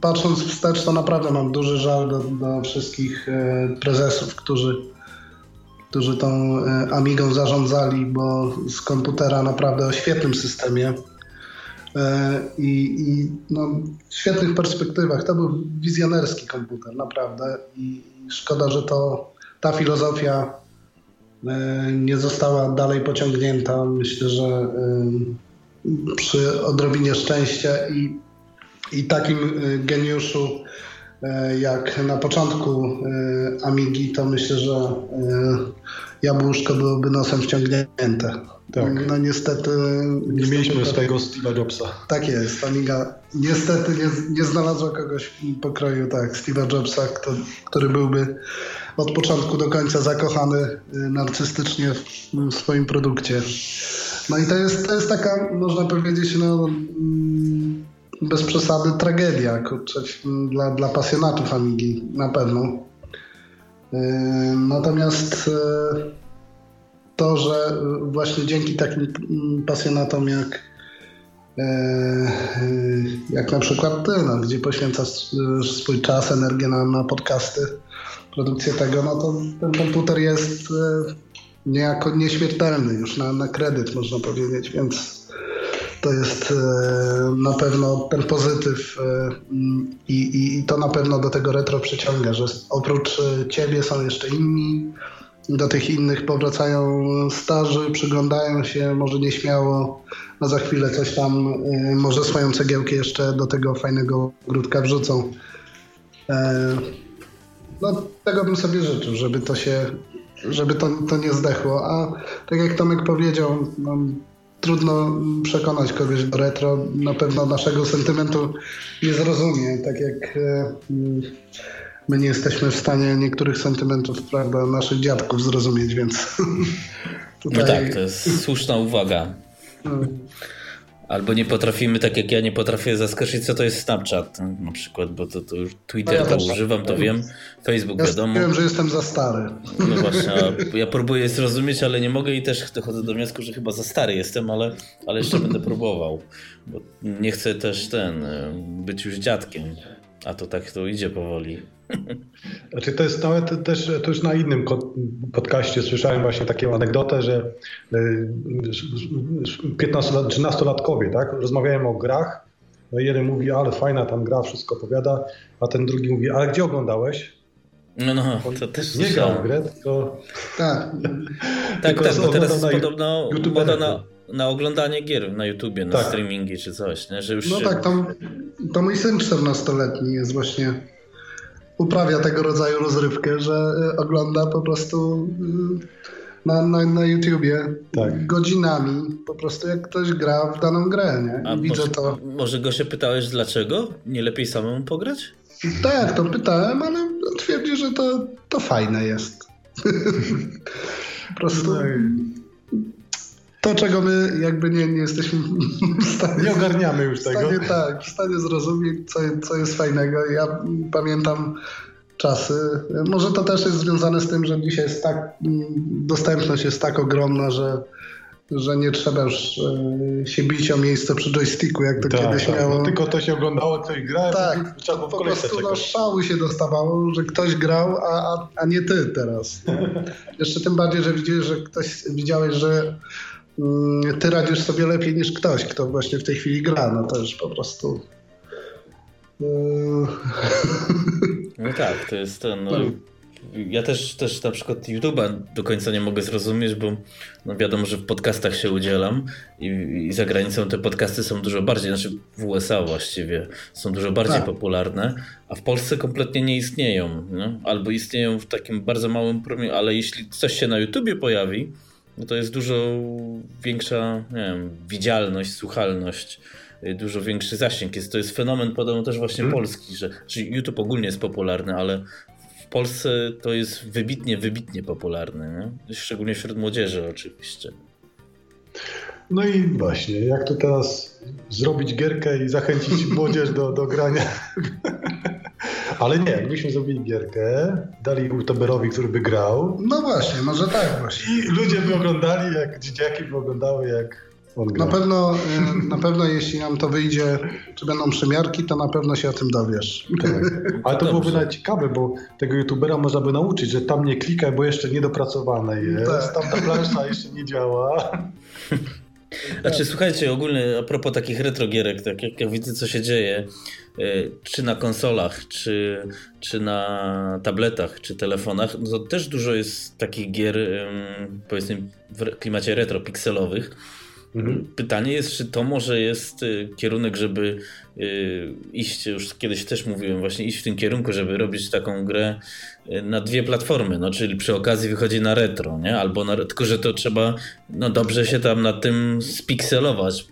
Speaker 3: patrząc wstecz, to naprawdę mam duży żal do, do wszystkich prezesów, którzy którzy tą e, Amigą zarządzali, bo z komputera naprawdę o świetnym systemie e, i, i no, świetnych perspektywach. To był wizjonerski komputer, naprawdę. I szkoda, że to ta filozofia e, nie została dalej pociągnięta. Myślę, że przy odrobinie szczęścia i, i takim geniuszu E, jak na początku e, Amigi, to myślę, że jabłuszko byłoby nosem wciągnięte. Tak. No niestety...
Speaker 2: Nie mieliśmy swojego Steve'a Jobsa.
Speaker 3: Tak jest. Amiga niestety nie, nie znalazła kogoś w pokroju tak, Steve'a Jobsa, kto, który byłby od początku do końca zakochany narcystycznie w, w swoim produkcie. No i to jest, to jest taka, można powiedzieć, no, mm, bez przesady tragedia kurczę, dla, dla pasjonatów Amigi, na pewno. Yy, natomiast yy, to, że właśnie dzięki takim pasjonatom jak yy, jak na przykład ty, no, gdzie poświęcasz swój czas, energię na, na podcasty, produkcję tego, no to ten komputer jest niejako nieśmiertelny już na, na kredyt, można powiedzieć, więc to jest e, na pewno ten pozytyw e, i, i, i to na pewno do tego retro przyciąga, że oprócz e, ciebie są jeszcze inni, do tych innych powracają starzy, przyglądają się, może nieśmiało, a za chwilę coś tam, może swoją cegiełkę jeszcze do tego fajnego ogródka wrzucą. No, tego bym sobie życzył, żeby to się, żeby to, to nie zdechło. A tak jak Tomek powiedział, no, trudno przekonać kogoś do retro. Na pewno naszego sentymentu nie zrozumie, tak jak e, my nie jesteśmy w stanie niektórych sentymentów, prawda, naszych dziadków zrozumieć, więc
Speaker 1: tutaj... No tak, to jest słuszna uwaga. No. Albo nie potrafimy, tak jak ja nie potrafię zaskoczyć, co to jest Snapchat na przykład, bo to, to już Twitter no ja to używam, to wiem, Facebook
Speaker 3: ja
Speaker 1: wiadomo.
Speaker 3: Wiem, że jestem za stary.
Speaker 1: No właśnie, ja próbuję zrozumieć, ale nie mogę i też dochodzę do wniosku, że chyba za stary jestem, ale, ale jeszcze będę próbował, bo nie chcę też ten, być już dziadkiem, a to tak to idzie powoli.
Speaker 2: Znaczy to jest nawet też, to już na innym podcaście słyszałem właśnie taką anegdotę, że 15 y, 13-latkowie tak, rozmawiają o grach, no jeden mówi, ale fajna tam gra, wszystko opowiada, a ten drugi mówi, ale gdzie oglądałeś?
Speaker 1: No, no, to też
Speaker 2: Nie grał w grę, tylko...
Speaker 3: Tak,
Speaker 1: tak, tak, bo teraz jest podobno moda na, na oglądanie gier na YouTubie, na tak. streamingi czy coś, nie? że już
Speaker 3: No
Speaker 1: się...
Speaker 3: tak, to, to mój syn 14-letni jest właśnie uprawia tego rodzaju rozrywkę, że e, ogląda po prostu e, na, na, na YouTubie tak. godzinami, po prostu jak ktoś gra w daną grę, nie?
Speaker 1: A widzę może, to. Może go się pytałeś dlaczego? Nie lepiej samemu pograć?
Speaker 3: Tak, to pytałem, ale twierdzi, że to, to fajne jest. po prostu... No to, czego my jakby nie, nie jesteśmy
Speaker 2: w stanie... Nie ogarniamy już tego.
Speaker 3: Stanie, tak, w stanie zrozumieć, co, co jest fajnego. Ja pamiętam czasy. Może to też jest związane z tym, że dzisiaj jest tak, dostępność jest tak ogromna, że, że nie trzeba już e, się bić o miejsce przy joysticku, jak to tak, kiedyś tak, miało. No,
Speaker 2: tylko to się oglądało, ktoś grał,
Speaker 3: tak, trzeba po prostu no, szału się dostawało, że ktoś grał, a, a, a nie ty teraz. Jeszcze tym bardziej, że widziałeś, że ktoś widziałeś, że ty radzisz sobie lepiej niż ktoś, kto właśnie w tej chwili gra. No to już po prostu.
Speaker 1: Mm. No tak, to jest ten. No, ja też, też na przykład YouTube'a do końca nie mogę zrozumieć, bo no wiadomo, że w podcastach się udzielam i, i za granicą te podcasty są dużo bardziej, znaczy w USA właściwie są dużo bardziej tak. popularne, a w Polsce kompletnie nie istnieją. Nie? Albo istnieją w takim bardzo małym promieniu, ale jeśli coś się na YouTubie pojawi, no to jest dużo większa nie wiem, widzialność, słuchalność, y, dużo większy zasięg. Jest, to jest fenomen podobno też właśnie hmm. polski, że, że YouTube ogólnie jest popularny, ale Polsce to jest wybitnie, wybitnie popularne. Nie? Szczególnie wśród młodzieży oczywiście.
Speaker 2: No i właśnie, jak to teraz zrobić gierkę i zachęcić młodzież do, do grania? Ale nie, myśmy zrobili gierkę, dali youtuberowi, który by grał.
Speaker 3: No właśnie, może tak właśnie.
Speaker 2: I ludzie by oglądali, jak dzieciaki by oglądały, jak on gra.
Speaker 3: Na pewno, y, na pewno jeśli nam to wyjdzie, czy będą przymiarki, to na pewno się o tym dowiesz.
Speaker 2: Tak. Ale to
Speaker 1: Dobrze.
Speaker 2: byłoby nawet ciekawe, bo tego youtubera można by nauczyć, że tam nie klikaj, bo jeszcze niedopracowane jest,
Speaker 3: Tak.
Speaker 2: tam ta plansza jeszcze nie działa.
Speaker 1: Znaczy, słuchajcie, ogólnie a propos takich retrogierek, tak jak ja widzę, co się dzieje, y, czy na konsolach, czy, czy na tabletach, czy telefonach, no to też dużo jest takich gier, powiedzmy, w klimacie retro, pikselowych. Pytanie jest, czy to może jest y, kierunek, żeby y, iść, już kiedyś też mówiłem, właśnie iść w tym kierunku, żeby robić taką grę y, na dwie platformy, no czyli przy okazji wychodzi na retro, nie? Albo na, tylko, że to trzeba no dobrze się tam nad tym spikselować,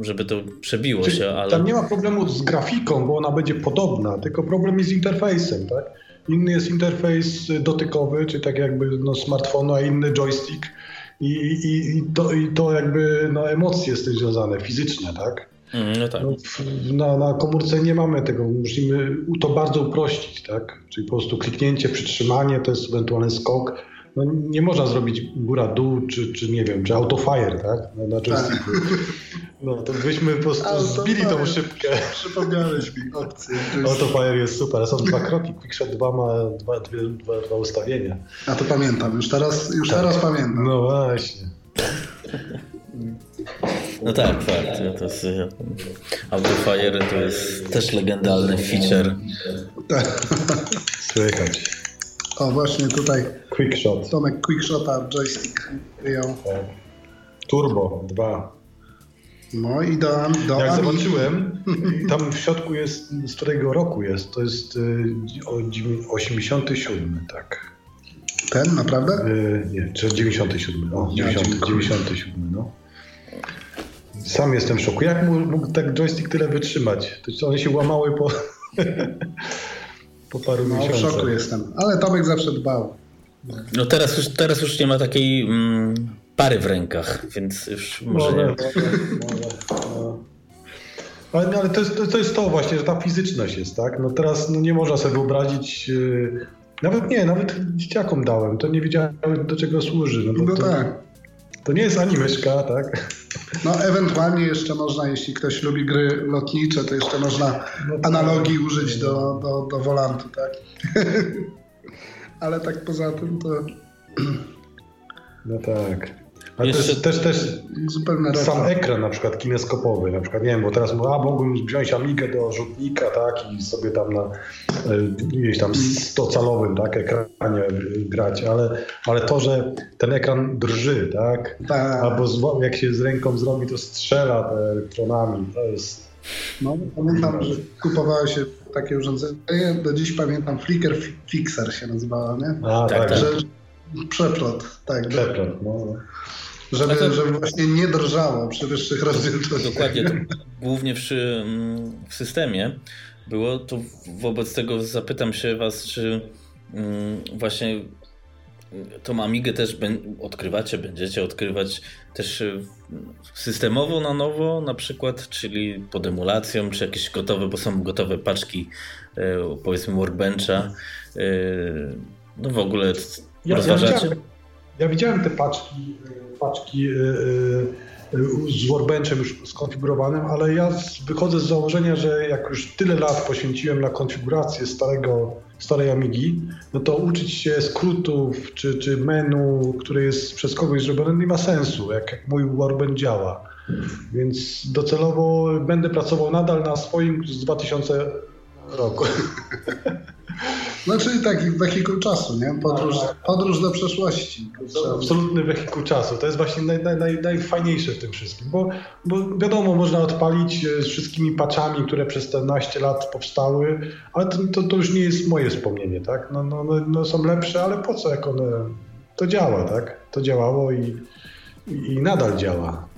Speaker 1: żeby to przebiło
Speaker 2: Czyli
Speaker 1: się, ale...
Speaker 2: Tam nie ma problemu z grafiką, bo ona będzie podobna, tylko problem jest z interfejsem, tak? Inny jest interfejs dotykowy, czy tak jakby no, smartfonu, a inny joystick i, i, i, to, i to jakby no, emocje z tym związane, fizyczne, tak?
Speaker 1: Mm, no tak.
Speaker 2: No, w- na, na komórce nie mamy tego, musimy to bardzo uprościć, tak? Czyli po prostu kliknięcie, przytrzymanie, to jest ewentualny skok. No, nie można zrobić góra-dół, czy, czy nie wiem, czy autofire, tak? Na, na joysticku. No to byśmy po prostu
Speaker 3: Autofire.
Speaker 2: zbili tą szybkę.
Speaker 3: Przypomniałeś mi opcję.
Speaker 2: Autofire jest super, są dwa kroki, Quickshot 2 ma dwa, dwie, dwa, dwa ustawienia.
Speaker 3: A to pamiętam, już teraz, już teraz pamiętam.
Speaker 2: No właśnie.
Speaker 1: No tak, fakt. To jest, Autofire to jest też legendalny feature.
Speaker 3: Tak.
Speaker 2: Słychać.
Speaker 3: O, właśnie tutaj
Speaker 2: Quickshot.
Speaker 3: Tomek Quickshota joystick wyjął.
Speaker 2: Tak. Turbo 2.
Speaker 3: No i do, do
Speaker 2: Jak
Speaker 3: Ami-
Speaker 2: zobaczyłem, tam w środku jest, z którego roku jest, to jest y, o dziewię- 87, tak.
Speaker 3: Ten, naprawdę?
Speaker 2: Y, nie, czy 97, o,
Speaker 3: Ja
Speaker 2: 90,
Speaker 3: dziękuję.
Speaker 2: 97, no. Sam jestem w szoku. Jak mógł, mógł tak joystick tyle wytrzymać? To one się łamały po, po paru
Speaker 3: No, w
Speaker 2: miesiącach.
Speaker 3: szoku jestem. Ale Tomek zawsze dbał.
Speaker 1: No teraz już, teraz już nie ma takiej mm, pary w rękach, więc już może nie.
Speaker 2: Może, może, no. Ale, ale to, jest, to- jest to właśnie, że ta fizyczność jest, tak? No teraz no nie można sobie wyobrazić, yy, nawet nie, nawet dzieciakom dałem, to nie wiedziałem do czego służy. No, bo
Speaker 3: No
Speaker 2: to,
Speaker 3: tak.
Speaker 2: to nie jest ani myszka, tak?
Speaker 3: No ewentualnie jeszcze można, jeśli ktoś lubi gry lotnicze, to jeszcze można
Speaker 2: No tak.
Speaker 3: analogii użyć do, do, do wolantu, tak? Ale tak poza tym to
Speaker 2: No tak. Ale
Speaker 1: Jeszcze-
Speaker 2: też, też, też
Speaker 3: zupełnie
Speaker 2: sam ekran na przykład kineskopowy, na przykład nie wiem, bo teraz mówię, a mógłbym wziąć Amigę do rzutnika, tak, i sobie tam na y, gdzieś tam 100-calowym tak, ekranie grać, ale, ale to, że ten ekran drży, tak,
Speaker 3: Tak.
Speaker 2: albo z, jak się z ręką zrobi, to strzela te elektronami, to jest...
Speaker 3: No, pamiętam, że kupowało się takie urządzenie, do dziś pamiętam, Flicker Fi- Fixer się nazywała, nie?
Speaker 2: A,
Speaker 1: Tak,
Speaker 2: tak,
Speaker 1: tak.
Speaker 3: Że przeplot, tak,
Speaker 2: Przepraszam, no.
Speaker 3: Żeby,
Speaker 1: to-
Speaker 3: żeby właśnie nie drżało przy wyższych rozdzielczościach.
Speaker 1: Dokładnie, to głównie w, mm, w systemie było, to wobec tego zapytam się was, czy właśnie tą Amigę też odkrywacie, będziecie odkrywać też y, systemowo na nowo na przykład, czyli pod emulacją, czy jakieś gotowe, bo są gotowe paczki y, powiedzmy workbencha. y, No w ogóle
Speaker 2: Ja, ja,
Speaker 1: rozważacie?
Speaker 2: widziałem, ja widziałem te paczki, y, paczki y, y, z Workbenchem już skonfigurowanym, ale ja wychodzę z założenia, że jak już tyle lat poświęciłem na konfigurację starego, starej Amigi, no to uczyć się skrótów czy, czy menu, które jest przez kogoś zrobione, nie ma sensu, jak, jak mój Workbench działa. Więc docelowo będę pracował nadal na swoim z 2000 roku.
Speaker 3: Czyli taki wehikuł czasu, nie? Podróż, podróż do przeszłości.
Speaker 2: Absolutny wehikuł czasu. To jest właśnie naj, naj, naj, najfajniejsze w tym wszystkim, bo, bo wiadomo, można odpalić e, z wszystkimi patchami, które przez te naście lat powstały, ale to, to, to już nie jest moje wspomnienie, tak? No, no, no, no są lepsze, ale po co, jak one... To działa, tak? To działało i, i, i nadal działa.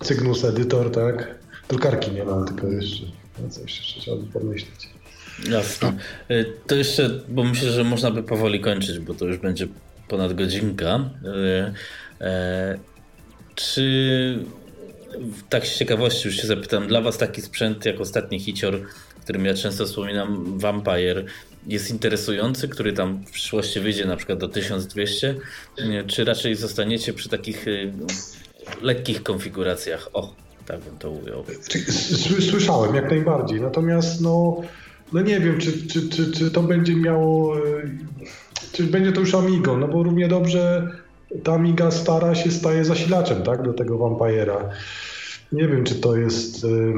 Speaker 2: Cygnus Editor, tak? Drukarki nie mam, tylko jeszcze, no coś jeszcze trzeba by pomyśleć.
Speaker 1: Jasne. Y, to jeszcze, bo myślę, że można by powoli kończyć, bo to już będzie ponad godzinka. Y, e, czy tak z ciekawości już się zapytam, dla Was taki sprzęt jak ostatni hicior, którym ja często wspominam, Vampire, jest interesujący, który tam w przyszłości wyjdzie na przykład do 1200, czy raczej zostaniecie przy takich lekkich konfiguracjach? O, tak bym to ujął.
Speaker 2: Słyszałem jak najbardziej, natomiast no, no nie wiem, czy, czy, czy, czy to będzie miało, y, czy będzie to już Amigo, no bo równie dobrze ta Amiga stara się staje zasilaczem, tak, do tego Vampire'a. Nie wiem, czy to jest... Y,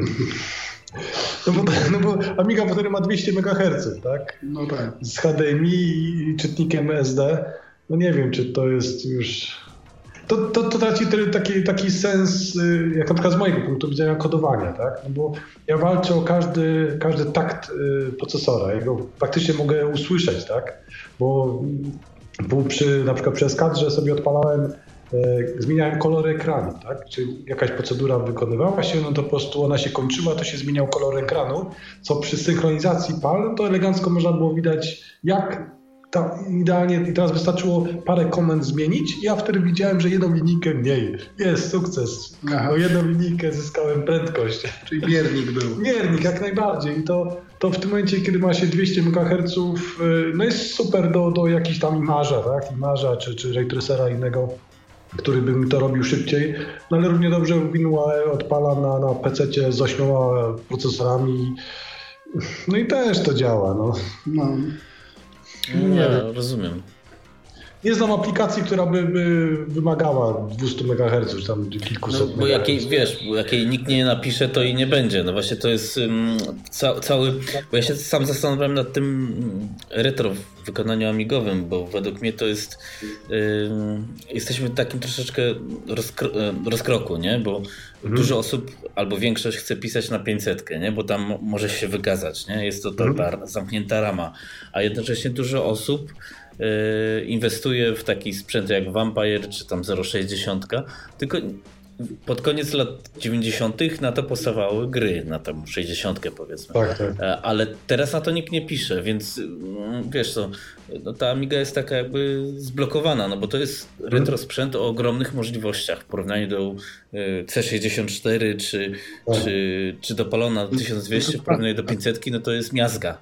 Speaker 2: no bo, no bo Amiga potem ma 200 MHz, tak?
Speaker 3: No tak.
Speaker 2: Z HDMI i czytnikiem SD. No nie wiem, czy to jest już... To, to, to traci taki, taki sens, y, jak na przykład z mojego punktu widzenia, kodowania, tak? No bo ja walczę o każdy, każdy takt y, procesora. Ja go faktycznie mogę usłyszeć, tak? Bo, bo przy, na przykład przy sobie odpalałem E, zmieniałem kolory ekranu, tak? Czyli jakaś procedura wykonywała się, no to po prostu ona się kończyła, to się zmieniał kolor ekranu, co przy synchronizacji PAL, to elegancko można było widać, jak ta, idealnie, i teraz wystarczyło parę komend zmienić i ja wtedy widziałem, że jedną linijkę mniej. Jest sukces. Aha. O jedną linijkę zyskałem prędkość.
Speaker 3: Czyli miernik był.
Speaker 2: Miernik, jak najbardziej. I to, to w tym momencie, kiedy ma się 200 MHz, y, no jest super do, do jakichś tam imarza, tak? Imarza czy, czy ray tracera innego który by mi to robił szybciej, no ale równie dobrze WinUAE odpala na, na PC z ośmioma procesorami. No i też to działa. No. no.
Speaker 1: Nie, rozumiem.
Speaker 2: Nie znam aplikacji, która by, by wymagała 200 MHz, czy tam kilkuset
Speaker 1: no, bo jakiej, wiesz, bo jakiej nikt nie napisze, to i nie będzie. No właśnie to jest um, ca cały... Bo ja się sam zastanawiam nad tym retro w wykonaniu amigowym, bo według mnie to jest... Um, jesteśmy w takim troszeczkę rozkro rozkroku, nie? Bo mhm. dużo osób, albo większość chce pisać na 500, nie? Bo tam może się wykazać, nie? Jest to ta mhm. zamknięta rama. A jednocześnie dużo osób inwestuje w taki sprzęt jak Vampire czy tam 060, tylko pod koniec lat 90. na to powstawały gry, na tam 60 powiedzmy.
Speaker 2: Tak, tak.
Speaker 1: E, ale teraz na to nikt nie pisze, więc mm, wiesz co, no ta Amiga jest taka jakby zblokowana, no bo to jest retro sprzęt o ogromnych możliwościach w porównaniu do y, C64 czy, tak. czy, czy do Palona 1200 w porównaniu do 500, no to jest miazga.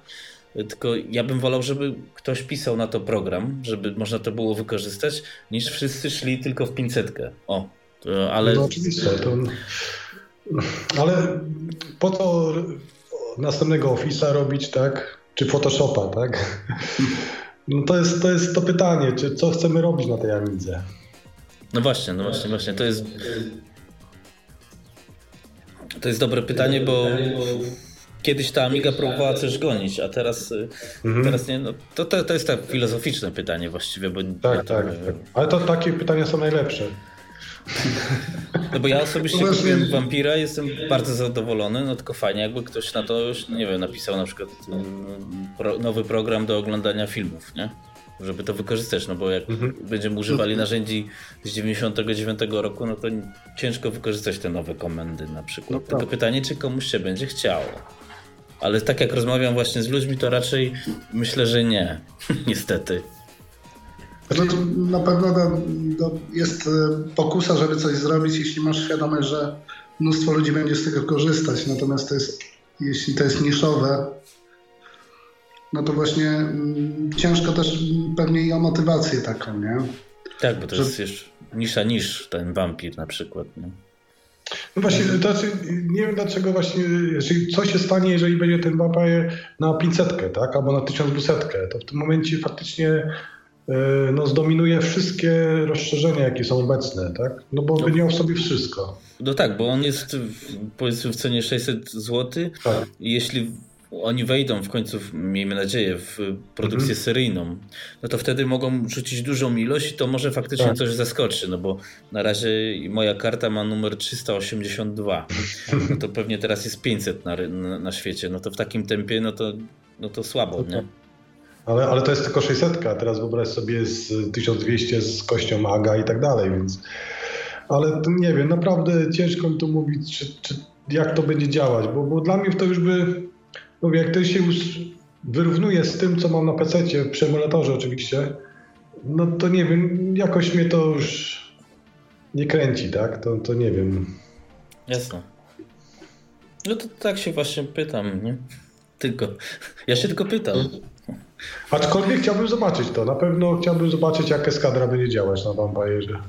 Speaker 1: Tylko ja bym wolał, żeby ktoś pisał na to program, żeby można to było wykorzystać, niż wszyscy szli tylko w 500. O, ale.
Speaker 2: No oczywiście. To... Ale po to następnego Office'a robić, tak? Czy Photoshopa, tak? No to jest to, jest to pytanie, czy co chcemy robić na tej Amidze?
Speaker 1: No właśnie, no właśnie, właśnie. To jest. To jest dobre pytanie, bo kiedyś ta Amiga próbowała coś gonić, a teraz, y, mhm. teraz nie. No, to, to, to jest tak filozoficzne pytanie właściwie. Bo
Speaker 2: tak, ja tak, tak. Ale to takie pytania są najlepsze.
Speaker 1: No bo ja osobiście kupiłem Vampira, jestem bardzo zadowolony, no tylko fajnie jakby ktoś na to już, nie wiem, napisał na przykład y, pro, nowy program do oglądania filmów, nie? Żeby to wykorzystać, no bo jak mhm. będziemy używali narzędzi z 99 roku, no to ciężko wykorzystać te nowe komendy na przykład. No Tylko tak. pytanie, czy komuś się będzie chciało. Ale tak jak rozmawiam właśnie z ludźmi, to raczej myślę, że nie. Niestety.
Speaker 3: Znaczy, na pewno jest e, pokusa, żeby coś zrobić, jeśli masz świadomość, że mnóstwo ludzi będzie z tego korzystać. Natomiast to jest, jeśli to jest niszowe, no to właśnie mm, ciężko też pewnie i o motywację taką, nie?
Speaker 1: Tak, bo to że... jest już nisza niż ten wampir na przykład. Nie?
Speaker 2: No właśnie, to znaczy, nie wiem dlaczego właśnie, co się stanie, jeżeli będzie ten Vampire na 500, tak, albo na 1200, to w tym momencie faktycznie e, no, zdominuje wszystkie rozszerzenia, jakie są obecne, tak? No bo no. by miał w sobie wszystko.
Speaker 1: No tak, bo on jest powiedzmy w cenie 600 zł. Tak. Jeśli oni wejdą w końcu, miejmy nadzieję, w produkcję mhm. seryjną, no to wtedy mogą rzucić dużą ilość i to może faktycznie tak. coś zaskoczy, no bo na razie moja karta ma numer 382, no to pewnie teraz jest 500 na, na, na świecie, no to w takim tempie, no to, no to słabo, to... nie?
Speaker 2: Ale, ale to jest tylko 600, a teraz wyobraź sobie z 1200 z kością AGA i tak dalej, więc... Ale nie wiem, naprawdę ciężko mi tu mówić, czy, czy jak to będzie działać, bo, bo dla mnie to już by mówię, jak ktoś się wyrównuje z tym, co mam na PC, przy emulatorze oczywiście, no to nie wiem, jakoś mnie to już nie kręci, tak? To, to nie wiem.
Speaker 1: Jasne. No to tak się właśnie pytam, nie? Tylko. Ja się tylko pytam.
Speaker 2: Aczkolwiek chciałbym zobaczyć to. Na pewno chciałbym zobaczyć, jak eskadra będzie działać na Vampirze.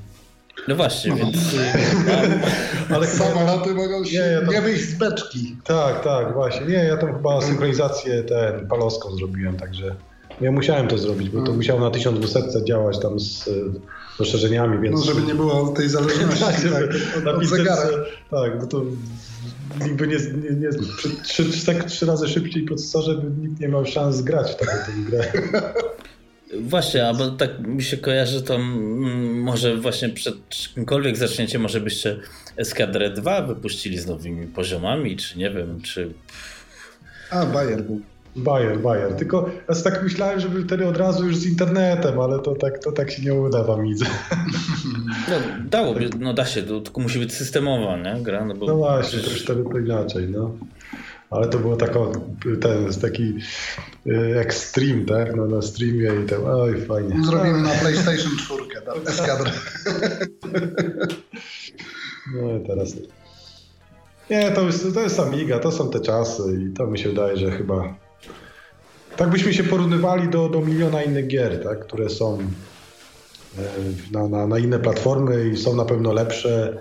Speaker 1: No właśnie, no. więc.
Speaker 3: Ale samoloty mogą się nie, ja tam... nie wyjść z beczki.
Speaker 2: Tak, tak, właśnie. Nie, ja tam chyba synchronizację ten paloską zrobiłem, także. Ja musiałem to zrobić, bo to mm. musiało na 1200 działać tam z rozszerzeniami, więc...
Speaker 3: No, żeby nie było tej zależności tak, tak, od, od zegara.
Speaker 2: Tak, bo to nikt by nie, nie, nie trzy, trzy, trzy razy szybciej procesorze, by nikt nie miał szans zgrać w taką grę.
Speaker 1: Właśnie, albo tak mi się kojarzy, to może właśnie przed czymkolwiek zaczniecie, może byście Eskadrę 2 wypuścili z nowymi poziomami, czy nie wiem, czy...
Speaker 3: A, Bayer był.
Speaker 2: Bayer, Bayer. Tylko ja tak myślałem, żeby wtedy od razu już z internetem, ale to tak, to tak się nie uda wam widzę.
Speaker 1: No, dałoby, no da się, to tylko musi być systemowa, nie? Gra,
Speaker 2: no, bo no właśnie, przecież... wtedy to inaczej, no. Ale to było tako, ten, taki y, ekstrem, tak? No, na streamie i tam, oj, fajnie.
Speaker 3: Zrobimy na PlayStation 4, tak? eskadrę.
Speaker 2: No i teraz... Nie, to jest, to jest Amiga, to są te czasy i to mi się wydaje, że chyba tak byśmy się porównywali do, do miliona innych gier, tak, które są e, na, na, na inne platformy i są na pewno lepsze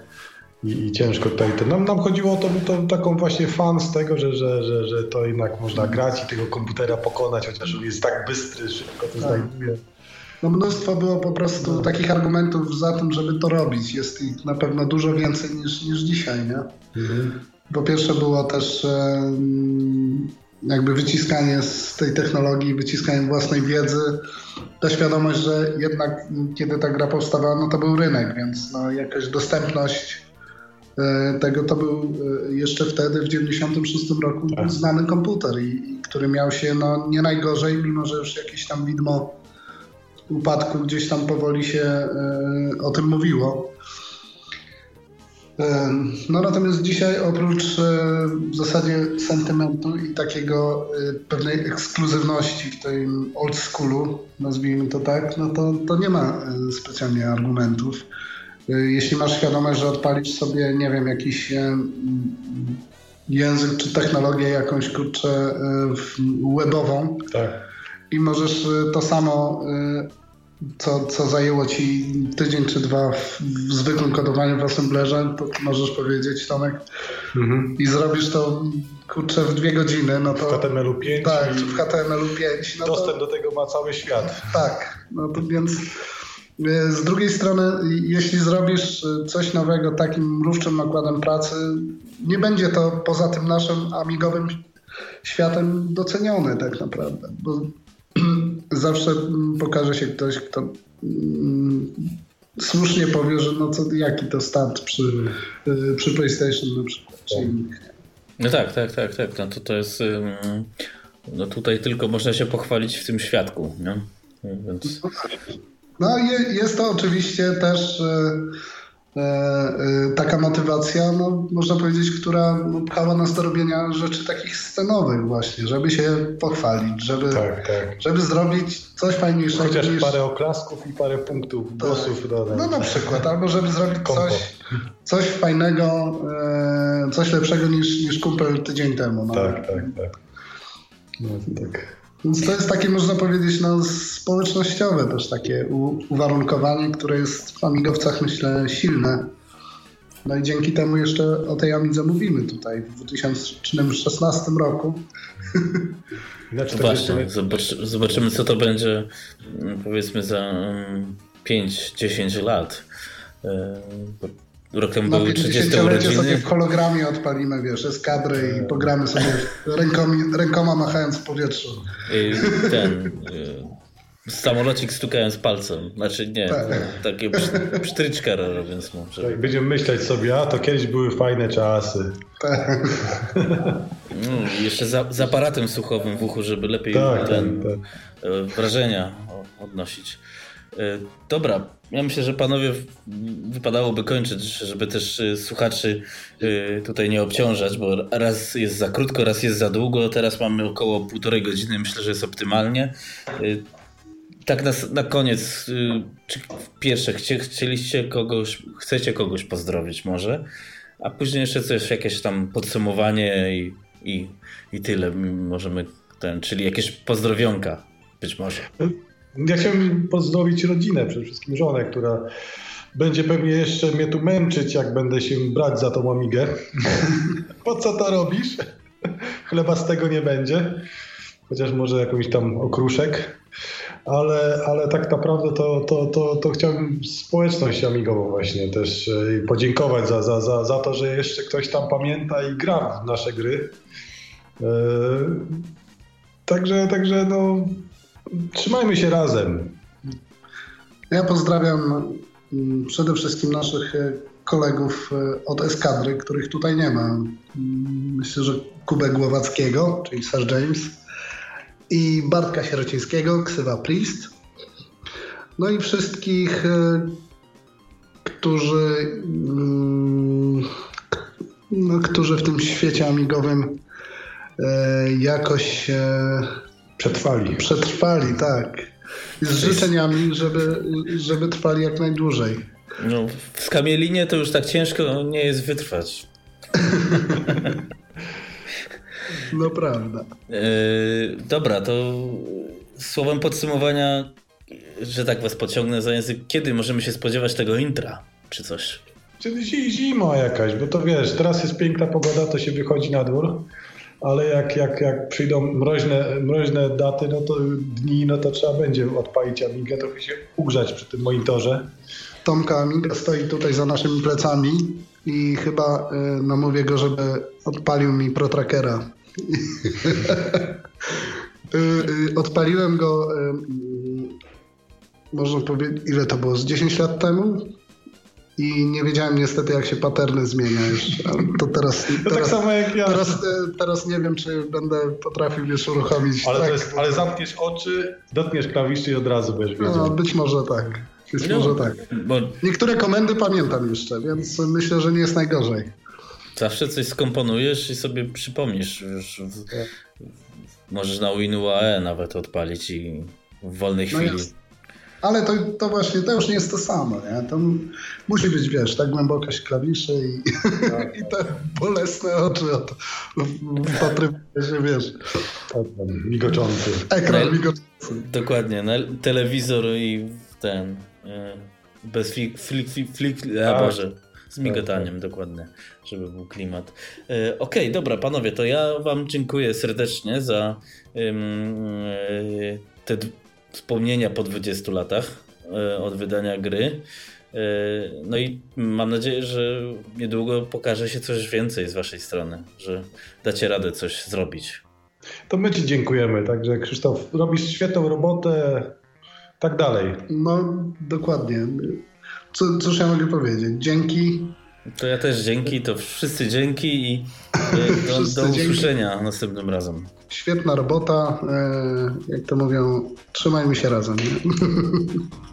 Speaker 2: i, i ciężko tutaj. To, nam, nam chodziło o to, to, taką właśnie fan z tego, że, że, że, że to jednak można grać i tego komputera pokonać, chociaż on jest tak bystry, szybko to tak. znajduje.
Speaker 3: No mnóstwo było po prostu takich argumentów za tym, żeby to robić. Jest ich na pewno dużo więcej niż, niż dzisiaj, nie? Mhm. Po pierwsze było też jakby wyciskanie z tej technologii, wyciskanie własnej wiedzy, ta świadomość, że jednak kiedy ta gra powstawała, no to był rynek, więc no jakaś dostępność tego to był e, jeszcze wtedy w 96 roku tak. znany komputer, i, który miał się no, nie najgorzej, mimo że już jakieś tam widmo upadku gdzieś tam powoli się e, o tym mówiło. No natomiast dzisiaj oprócz e, w zasadzie sentymentu i takiego e, pewnej ekskluzywności w tym old schoolu, nazwijmy to tak, no to, to nie ma e, specjalnie argumentów. Jeśli masz świadomość, że odpalisz sobie, nie wiem, jakiś język czy technologię jakąś kurczę webową
Speaker 2: tak.
Speaker 3: i możesz to samo co, co zajęło ci tydzień czy dwa w, w zwykłym kodowaniu w Assemblerze, to możesz powiedzieć, Tomek, mhm. i zrobisz to kurczę w dwie godziny. No to,
Speaker 2: w HTML-u 5.
Speaker 3: Tak, w HTML-u 5.
Speaker 2: No dostęp to, do tego ma cały świat.
Speaker 3: Tak, no to więc z drugiej strony, jeśli zrobisz coś nowego takim mrówczym nakładem pracy, nie będzie to poza tym naszym amigowym światem docenione tak naprawdę, bo zawsze pokaże się ktoś, kto mm, słusznie powie, że no co, jaki to start przy, y, przy PlayStation na przykład, czy innych.
Speaker 1: No tak, tak, tak, tak. No to, to jest. No tutaj tylko można się pochwalić w tym świadku. Nie? Więc...
Speaker 3: No jest to oczywiście też y, E, e, taka motywacja, no, można powiedzieć, która pchała nas do robienia rzeczy takich scenowych właśnie, żeby się pochwalić, żeby, tak, tak. żeby zrobić coś fajniejszego.
Speaker 2: Chociaż niż... parę oklasków i parę punktów, tak. głosów dodać.
Speaker 3: No na przykład, albo żeby zrobić coś, coś fajnego, e, coś lepszego niż, niż kumpel tydzień temu.
Speaker 2: No. Tak, tak, tak. No, tak.
Speaker 3: Więc to jest takie, można powiedzieć, no, społecznościowe też takie uwarunkowanie, które jest w amigowcach, myślę, silne. No i dzięki temu jeszcze o tej Amidze mówimy tutaj w 2016 roku.
Speaker 1: Znaczy, Właśnie, zobacz, zobaczymy co to będzie powiedzmy za 5-10 mm, lat. Rok temu były 30 urodziny.
Speaker 3: sobie w hologramie odpalimy, wiesz, eskadry i pogramy sobie rękoma, rękoma machając w powietrzu.
Speaker 1: Ten... Y, samolocik stukając palcem. Znaczy nie, tak. takie psztryczka robiąc mu.
Speaker 2: Tak, będziemy myśleć sobie, a to kiedyś były fajne czasy. Tak.
Speaker 1: No, jeszcze za, z aparatem słuchowym w uchu, żeby lepiej tak, ten, tak. E, wrażenia odnosić. Dobra, ja myślę, że panowie wypadałoby kończyć, żeby też słuchaczy tutaj nie obciążać, bo raz jest za krótko, raz jest za długo. Teraz mamy około półtorej godziny, myślę, że jest optymalnie. Tak na, na koniec, czy pierwsze, chcie, chcieliście kogoś, chcecie kogoś pozdrowić może, a później jeszcze coś, jakieś tam podsumowanie i, i, i tyle możemy ten, czyli jakieś pozdrowionka być może.
Speaker 2: Ja chciałbym pozdrowić rodzinę, przede wszystkim żonę, która będzie pewnie jeszcze mnie tu męczyć, jak będę się brać za tą amigę. po co to robisz? Chleba z tego nie będzie. Chociaż może jakąś tam okruszek. Ale, ale tak naprawdę to, to, to, to chciałbym społeczność amigową właśnie też e, podziękować za, za, za, za to, że jeszcze ktoś tam pamięta i gra w nasze gry. E, także, także no, trzymajmy się razem.
Speaker 3: Ja pozdrawiam mm, przede wszystkim naszych e, kolegów e, od eskadry, których tutaj nie ma. Mm, myślę, że Kubę Głowackiego, czyli Sir James, i Bartka Sierocińskiego, ksywa Priest. No i wszystkich, e, którzy, mm, no, którzy w tym świecie amigowym jakoś
Speaker 2: Przetrwali.
Speaker 3: Przetrwali, tak. Z życzeniami, żeby, żeby trwali jak najdłużej.
Speaker 1: No, w skamielinie to już tak ciężko nie jest wytrwać.
Speaker 3: no prawda.
Speaker 1: Yy, dobra, to słowem podsumowania, że tak was pociągnę za język, kiedy możemy się spodziewać tego intra, czy coś?
Speaker 2: Czyli zima jakaś, bo to wiesz, teraz jest piękna pogoda, to się wychodzi na dwór ale jak, jak, jak przyjdą mroźne, mroźne daty, no to dni, no to trzeba będzie odpalić Amigę, trochę się ugrzać przy tym monitorze.
Speaker 3: Tomka Amiga stoi tutaj za naszymi plecami i chyba y, namówię go, żeby odpalił mi ProTrackera. Y, y, odpaliłem go, można powiedzieć, ile to było, z 10 lat temu? I nie wiedziałem niestety, jak się paterny zmienia już. To teraz,
Speaker 2: to tak teraz, tak samo jak ja.
Speaker 3: Teraz, teraz nie wiem, czy będę potrafił już uruchomić.
Speaker 2: Ale, tak. jest, ale zamkniesz oczy, dotkniesz klawiszy i od razu będziesz wiedział. No,
Speaker 3: być może tak. Być no, może tak. Bo... Niektóre komendy pamiętam jeszcze, więc myślę, że nie jest najgorzej.
Speaker 1: Zawsze coś skomponujesz i sobie przypomnisz. Już w... Możesz na WinUAE nawet odpalić i w wolnej no chwili. Jest.
Speaker 3: Ale to, to właśnie, to już nie jest to samo, nie? To musi być, wiesz, tak głębokość klawiszy i, tak. i te bolesne oczy od wpatrywania się, wiesz.
Speaker 2: Migoczący.
Speaker 3: Ekran migoczący.
Speaker 1: Dokładnie, na telewizor i ten, e, bez flik, flik, flik, flik a tak. Boże, z migotaniem, tak, tak. dokładnie, żeby był klimat. E, okej, okay, dobra, panowie, to ja wam dziękuję serdecznie za te wspomnienia po 20 latach e, od wydania gry. E, no i mam nadzieję, że niedługo pokaże się coś więcej z waszej strony, że dacie radę coś zrobić.
Speaker 2: To my ci dziękujemy. Także Krzysztof, robisz świetną robotę, tak dalej.
Speaker 3: No, dokładnie. Co, cóż ja mogę powiedzieć? Dzięki.
Speaker 1: To ja też dzięki, to wszyscy dzięki i e, do, wszyscy do usłyszenia dzięki. następnym razem.
Speaker 3: Świetna robota. E, jak to mówią, trzymajmy się razem.